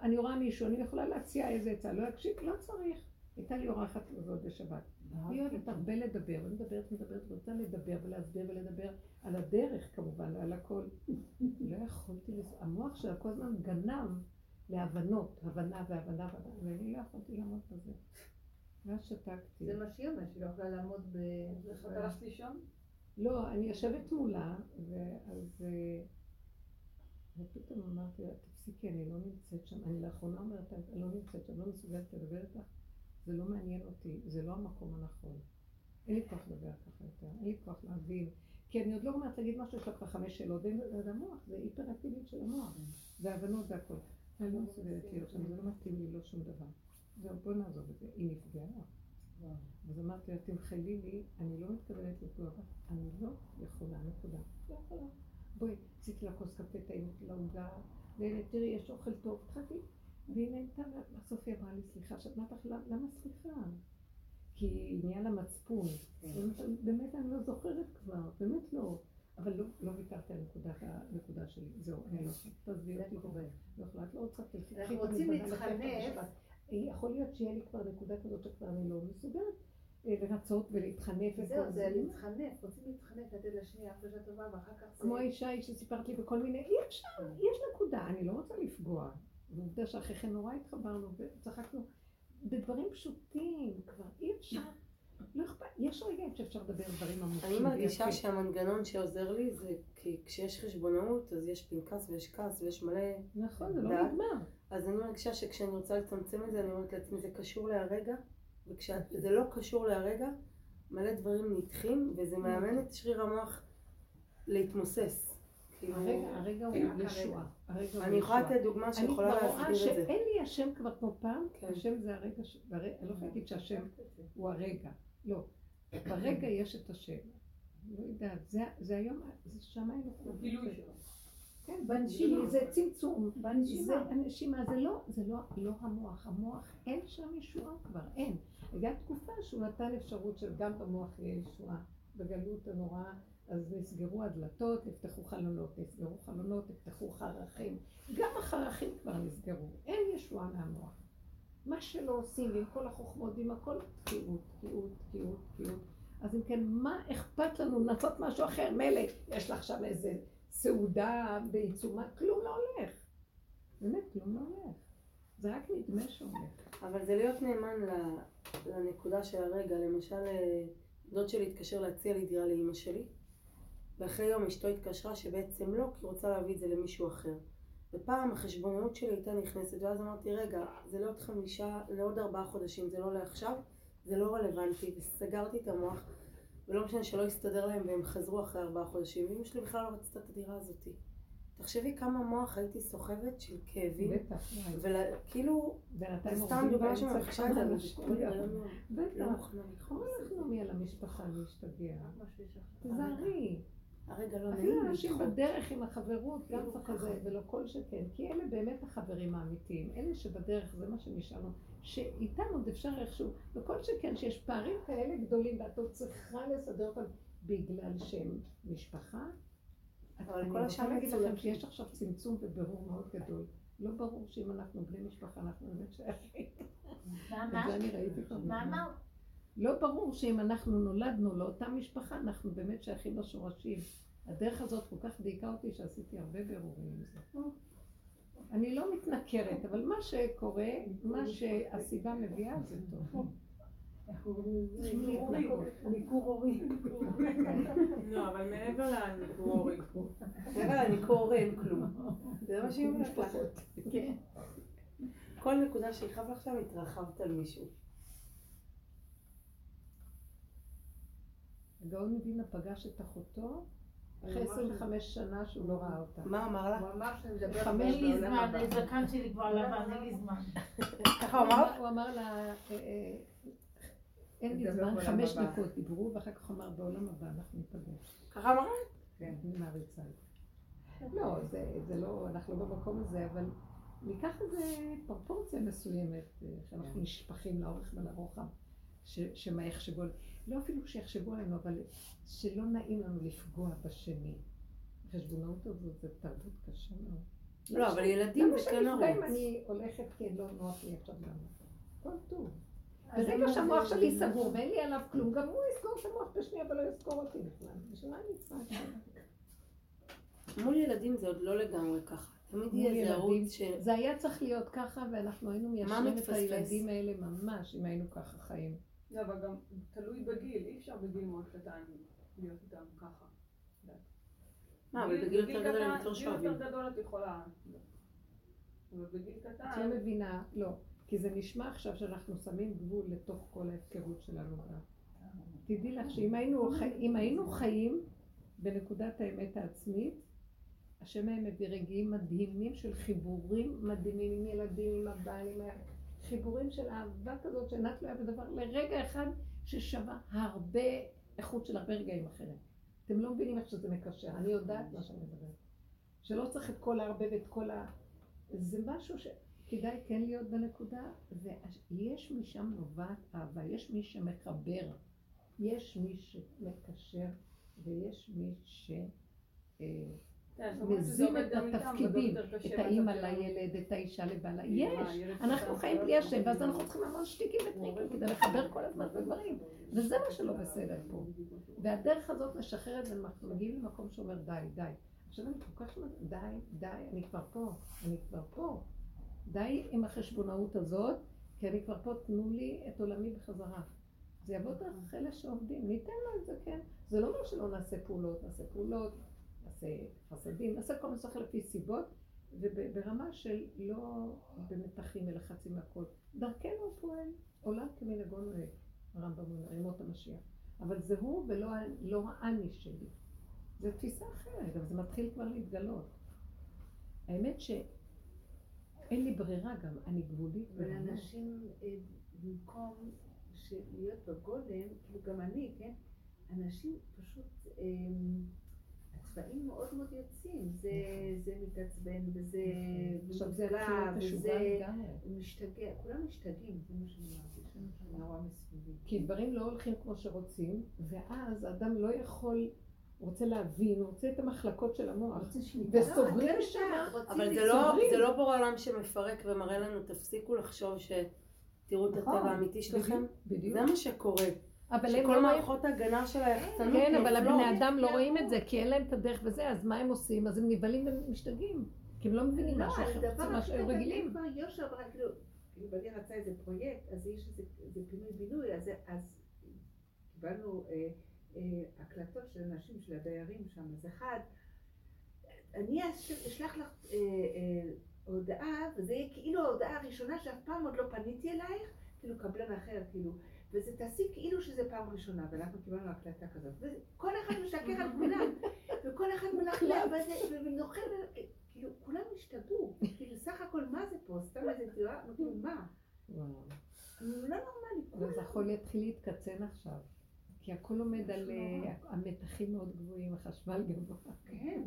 אני רואה מישהו, אני יכולה להציע איזה עצה, לא יקשיב, לא צריך. הייתה לי אורחת כזאת בשבת. היא אוהבת הרבה לדבר, ומדברת, מדברת, רוצה לדבר ולהסביר ולדבר על הדרך כמובן, על הכל. לא יכולתי, המוח שלה כל הזמן גנב להבנות, הבנה והבנה והבנה, ואני לא יכולתי לעמוד בזה. ואז שתקתי. זה מה שהיא אומרת, שהיא לא יכולה לעמוד ב... את הלכת לישון? לא, אני יושבת מולה, ואז... ופתאום אמרתי לה, תפסיקי, אני לא נמצאת שם. אני לאחרונה אומרת, אני לא נמצאת שם, לא מסוגלת לדבר איתך. זה לא מעניין אותי, זה לא המקום הנכון. אין לי כוח לדבר ככה יותר, אין לי כוח להבין. כי אני עוד לא אומרת להגיד משהו, יש כבר חמש שאלות, זה המוח, זה היפראקטיבית של המוח, זה הבנות והכל. אני לא מסוגלת להיות שם, זה לא מתאים לי, לא שום דבר. זהו, בוא נעזוב את זה. היא נפגעה. אז אמרתי לה, תמחלי לי, אני לא מתכוונת לפגוע בך, אני לא יכולה, נקודה. לא יכולה. בואי, עשיתי לה כוס קפה, טעים לה עוגה, תראי, יש אוכל טוב, התחלתי. והיא נהנתה, בסוף היא אמרה לי, סליחה, שאת אמרת לך, למה סליחה? כי עניין המצפון. באמת אני לא זוכרת כבר, באמת לא. אבל לא, לא ויתרתי על הנקודה שלי, זהו, אני לא יכולה. תעזבי אותי, לא יכולה, את לא רוצה, אנחנו רוצים להתחנף. יכול להיות שיהיה לי כבר נקודה כזאת שכבר אני לא מסוגלת לרצות ולהתחנף. זהו, זה להתחנף, רוצים להתחנף, לתת לשנייה אחרי טובה ואחר כך... כמו האישה ההיא שסיפרת לי בכל מיני, אי אפשר, יש נקודה, אני לא רוצה לפגוע. ועובדה שאחרי כן נורא התחברנו וצחקנו בדברים פשוטים, כבר אי אפשר. לא אכפת, יש רגעים שאפשר לדבר דברים עמוקים. אני מרגישה שהמנגנון שעוזר לי זה כי כשיש חשבונאות אז יש פנקס ויש כעס ויש מלא... נכון, זה לא נגמר. אז אני מרגישה שכשאני רוצה לצמצם את זה אני אומרת לעצמי זה קשור להרגע וכשזה לא קשור להרגע מלא דברים נדחים וזה מאמן את שריר המוח להתמוסס. כאילו, הרגע הוא ישועה. אני יכולה לתת דוגמה שיכולה להסביר את זה. אני רואה שאין לי השם כבר כמו פעם, כן. השם זה הרגע, אני לא יכולה להגיד שהשם הוא הרגע, לא. ברגע יש את השם. לא יודעת, זה היום, זה שם האלוקות. כן, בנשימה, זה צמצום, בנשימה. זה לא, זה לא, לא המוח, המוח אין שם ישועה כבר, אין. הייתה תקופה שהוא נתן אפשרות שגם במוח יהיה ישועה, בגלות הנוראה. אז נסגרו הדלתות, נפתחו חלונות, נסגרו חלונות, נפתחו חרכים. גם החרכים כבר נסגרו, אין ישועה מהמוח. מה שלא עושים עם כל החוכמות ועם הכל, תקיעות, תקיעות, תקיעות, תקיעות. אז אם כן, מה אכפת לנו לעשות משהו אחר? מילא, יש לך שם איזה סעודה בעיצומה, כלום לא הולך. באמת, כלום לא הולך. זה רק נדמה שהולך. אבל זה להיות נאמן לנקודה של הרגע. למשל, אה, דוד שלי התקשר להציע לי דירה לאימא שלי. ואחרי יום אשתו התקשרה שבעצם לא, כי היא רוצה להביא את זה למישהו אחר. ופעם החשבונאות שלי הייתה נכנסת, ואז אמרתי, רגע, זה לעוד חמישה, לעוד ארבעה חודשים, זה לא לעכשיו, זה לא רלוונטי, וסגרתי את המוח, ולא משנה שלא יסתדר להם, והם חזרו אחרי ארבעה חודשים, ואמא שלי בכלל לא רצתה את הדירה הזאתי. תחשבי כמה מוח הייתי סוחבת של כאבים, וכאילו, סתם דוגמה שמרגישה את זה, אבל זה קורה לי היום יום. בטח, לא מוכנה לקרוא לך מי על המשפחה להשתגע. תזהרי. הרגע לא נעים. אפילו אנשים בדרך עם החברות, גם צריך כזה, ולא כל שכן. כי אלה באמת החברים האמיתיים. אלה שבדרך, זה מה שנשארנו. שאיתם עוד אפשר איכשהו, וכל שכן שיש פערים כאלה גדולים, ואת עוד צריכה לסדר אותם בגלל שהם משפחה, אבל כל השאר להגיד לכם. שיש עכשיו צמצום ובירור מאוד גדול. לא ברור שאם אנחנו בני משפחה אנחנו באמת שייכים. מה, את מה? זה אני ראיתי כבר. מה אמרת? לא ברור שאם אנחנו נולדנו לאותה משפחה, אנחנו באמת שייכים לשורשים. הדרך הזאת כל כך דייקה אותי שעשיתי הרבה בירורים עם זה. אני לא מתנכרת, אבל מה שקורה, מה שהסיבה מביאה זה טוב. איך קוראים לזה? צריכים להתנקות. ניכור הורי. לא, אבל מעבר לניכור הורי. מעבר לניכור הורי אין כלום. זה מה שהיא אומרת לך. כן. כל נקודה לך שם התרחבת על מישהו. הגאון מווילנה פגש את אחותו אחרי הוא אמר 25 שנה שהוא לא ראה אותה. מה אמר לה? הוא אמר שאני מדבר חמש אין לי זמן. הזקן שלי כבר לבן, אין לי זמן. ככה הוא אמר? הוא אמר לה, אה, אה, אין לי זמן, חמש. דקות דיברו, ואחר כך אמר, בעולם הבא אנחנו ניפגש. ככה אמר? כן. אני מעריצה את זה. לא, זה, זה לא, אנחנו לא במקום הזה, אבל ניקח איזה פרופורציה מסוימת, אה, שאנחנו נשפכים לאורך ולרוחב, ש- שמה יחשבו, לא אפילו שיחשבו עלינו, אבל שלא נעים לנו לפגוע בשני. חשבונאות הזאת זה תרבות קשה מאוד. לא, אבל ילדים למה זה שאני כן אם ערוץ. אני הולכת כי לא נוח לי עכשיו גם. הכל טוב. אז ברגע שהמוח זה- שלי סגור ואין לי עליו כלום, גם הוא יסגור את המוח בשנייה ולא יזכור אותי בכלל. בשביל מה אני צריכה את? מול ילדים זה עוד לא לגמרי ככה. תמיד יהיה איזה. ערוץ ש... זה היה צריך להיות ככה, ואנחנו היינו מיישרים את? הילדים האלה ממש, אם היינו ככה חיים. לא, אבל גם תלוי בגיל, אי אפשר בגיל מאוד קטן להיות איתם ככה. מה, אבל בגיל יותר גדול הם קטן- יותר שואבים. בגיל יותר גדול את יכולה... אבל בגיל את קטן... לא מבינה, לא. כי זה נשמע עכשיו שאנחנו שמים גבול לתוך כל ההפקרות שלנו. תדעי לך שאם היינו, חי- אם היינו חיים בנקודת האמת העצמית, השם היה מביא רגעים מדהימים של חיבורים מדהימים עם ילדים, עם הבעל, עם. חיבורים של אהבה כזאת שאינה תלויה בדבר, לרגע אחד ששווה הרבה איכות של הרבה רגעים אחרים. אתם לא מבינים איך שזה מקשר, אני יודעת מה שאני מדברת. שלא צריך את כל ההרבה ואת כל ה... זה משהו שכדאי כן להיות בנקודה, ויש משם נובעת אהבה, יש מי שמחבר, יש מי שמקשר, ויש מי ש... אה, מזין את התפקידים, את האימא. לילד, את האישה לבעלה. יש, אנחנו חיים בלי השם, ואז. אנחנו צריכים המון שטיקים וטריקים כדי לחבר כל הזמן את הדברים. וזה מה שלא בסדר פה. והדרך הזאת משחררת, ואנחנו מגיעים למקום שאומר די, די. עכשיו אני כל כך אומרת, די, די, אני כבר פה, אני כבר פה. די עם החשבונאות הזאת, כי אני כבר פה, תנו לי את עולמי בחזרה. זה יבוא דרך אלה שעובדים, ניתן לו את זה, כן. זה לא אומר שלא נעשה פעולות, נעשה פעולות, נעשה חסדים, נעשה כל מה שצריך לפי סיבות, וברמה של לא במתחים מלחצים הכל. דרכנו פועל, עולם כמנהגו נוהג, הרמב"ם אומר, ימות המשיח. אבל זה הוא ולא לא האני שלי. זו תפיסה אחרת, אבל זה מתחיל כבר להתגלות. האמת שאין לי ברירה גם, אני גבולית אבל ברמה. אנשים, אה, במקום להיות בגולם, כאילו גם אני, כן? אנשים פשוט, אה, הצבעים מאוד מאוד יוצאים. זה זה מתעצבן, וזה יתחיל להיות משוגע וזה. משתגע. כולם משתגעים, זה מה שאני מרגישה. מסביבי. כי דברים לא הולכים כמו שרוצים, ואז האדם לא יכול, הוא רוצה להבין, הוא רוצה את המחלקות של המוח, וסוגרים שם, אבל זה לא, זה לא בורא עולם שמפרק ומראה לנו, תפסיקו לחשוב שתראו את הטבע האמיתי שלכם. בדיוק. זה מה שקורה. אבל הם שכל לא רואים, מערכות ההגנה של היחצנות כן, אבל. הבני אדם לא רואים את זה, כי אין להם את הדרך וזה, אז מה הם עושים? אז הם נבהלים ומשתגעים, כי הם לא מבינים מה שהם רגילים. כאילו, בעלי רצה איזה פרויקט, אז יש איזה פינוי-בינוי, אז אז קיבלנו אה, הקלטות של אנשים, של הדיירים שם, אז אחד, אני אש- אשלח לך אה, אה, הודעה, וזה יהיה כאילו ההודעה הראשונה שאף פעם עוד לא פניתי אלייך, כאילו קבלן אחר, כאילו, וזה תעשי כאילו שזה פעם ראשונה, ואנחנו קיבלנו הקלטה כזאת, וכל אחד משקר על כולם, וכל אחד מלכלך, ונוכל, כאילו, כולם השתגעו, כאילו, סך הכל, מה זה פה? סתם איזה דירה? מה? וואו. לא נורמלי, כולם. יכול להתחיל להתקצן עכשיו, כי הכל עומד על אה, המתחים מאוד גבוהים, החשמל גבוה. כן,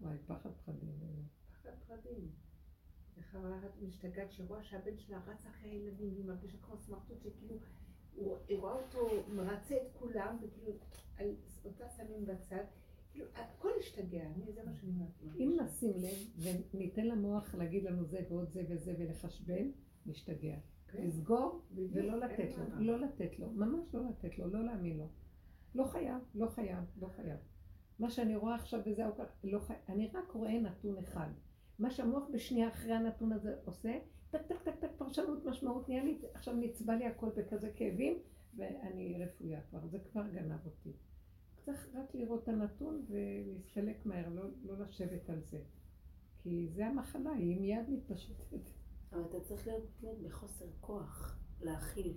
וואי, פחד פחדים. פחד פחדים. איך אחת משתגעת שרואה שהבן שלה רץ אחרי הילדים, והיא מרגישה כמו סמרטוט שכאילו, היא רואה אותו מרצה את כולם, וכאילו, על אותה שמים בצד, כאילו, הכל השתגע, אני- זה מה שאני אומרת. אם נשים לב וניתן למוח להגיד לנו זה ועוד זה וזה ולחשבן, נשתגע. כן. לסגור ולא לתת לו. לא לתת לו, ממש לא לתת לו, לא להאמין לו. לא חייב, לא חייב, לא חייב. מה שאני רואה עכשיו וזהו ככה, לא חייב, אני רק רואה נתון אחד. מה שהמוח בשנייה אחרי הנתון הזה עושה, טק טק טק טק פרשנות משמעות נהיה לי, עכשיו נצבע לי הכל בכזה כאבים, ואני רפויה כבר, זה כבר גנב אותי. צריך רק לראות את הנתון ולהסתלק מהר, לא, לא לשבת על זה. כי זה המחלה, היא מיד מתפשטת. אבל אתה צריך להיות להיות בחוסר כוח, להכיל.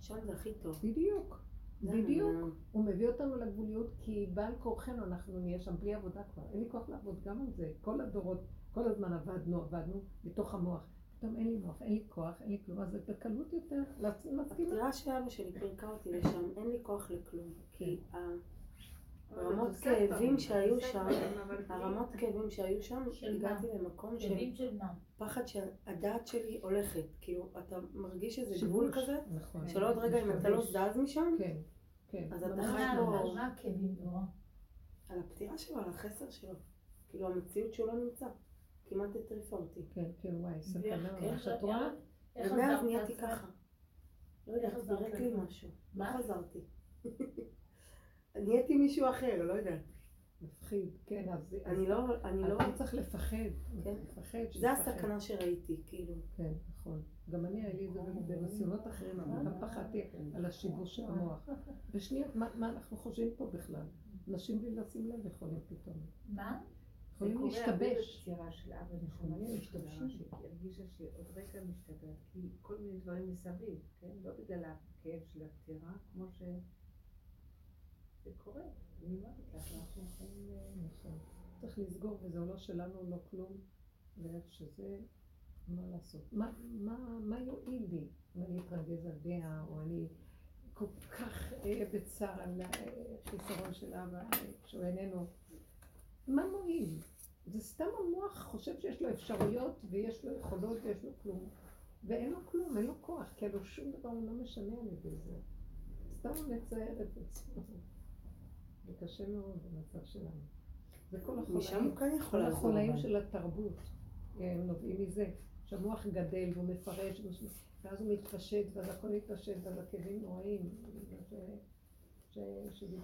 שם זה הכי טוב. בדיוק, בדיוק. הוא מביא אותנו לגבוליות כי בעל כורחנו אנחנו נהיה שם בלי עבודה כבר. אין לי כוח לעבוד גם על זה. כל הדורות, כל הזמן עבדנו, עבדנו בתוך המוח. פתאום אין לי מוח, אין לי כוח, אין לי כלום, אז זה בקלות יותר. מסכימה? הפטירה של אבא שלי פירקה אותי לשם, אין לי כוח לכלום. כי ה- הרמות זה בסדר, כאבים שהיו שם, הרמות כאבים שהיו שם, הגעתי למקום של מה? פחד שהדעת שלי הולכת. כאילו, אתה מרגיש איזה. גבול כזה, נכון. של עוד רגע אם אתה לא זז משם, כן, כן. אז אתה חי מה- פה- על מה? על הפטירה שלו, על החסר שלו. כאילו, המציאות שהוא לא נמצא. כמעט הטריפה אותי. כן, כן, וואי, סכנה. ממש. את רואה? איך ומאז נהייתי? ככה. לא יודעת, איך פירק לי? משהו. מה? לא חזרתי. נהייתי מישהו אחר, לא יודעת. מפחיד, כן, אז... אני לא, אני לא... צריך לפחד. כן. לפחד. זה. הסכנה שראיתי, כאילו. כן, נכון. גם אני, היה לי את זה בניסיונות אחרים, אבל גם פחדתי על השיבוש של המוח. ושניות, מה מה אנחנו חושבים פה בכלל? נשים בלי לשים לב יכולים פתאום. מה? יכולים זה קורה להשתבש. של אבא נכון, להשתבש. שהיא הרגישה שעוד רגע כי כל מיני דברים מסביב, כן? לא בגלל הכאב של הפטירה, כמו ש... זה קורה. אני אומרת לך, אנחנו יכולים... אה, נכון. צריך לסגור וזהו לא שלנו, לא כלום, ואיך שזה, מה לעשות? מה, מה, מה יועיל לי אם אני אתרגז על דעה, או אני כל כך אהיה בצער על החיסרון של אבא אה, כשהוא איננו? מה מועיל? זה סתם המוח חושב שיש לו אפשרויות ויש לו יכולות ויש לו כלום. ואין לו כלום, אין לו כוח, כי הלוא שום דבר הוא לא משנה על ידי זה. סתם הוא מצייר את עצמו. זה קשה מאוד במצב שלנו. זה כל משם החולאים, הוא כן יכול כל לעזור. החולאים אבל. של התרבות הם נובעים מזה. שהמוח גדל והוא מפרש, ואז הוא מתפשט, ואז הכל מתפשט, ואז הכאבים נוראים. שדיברנו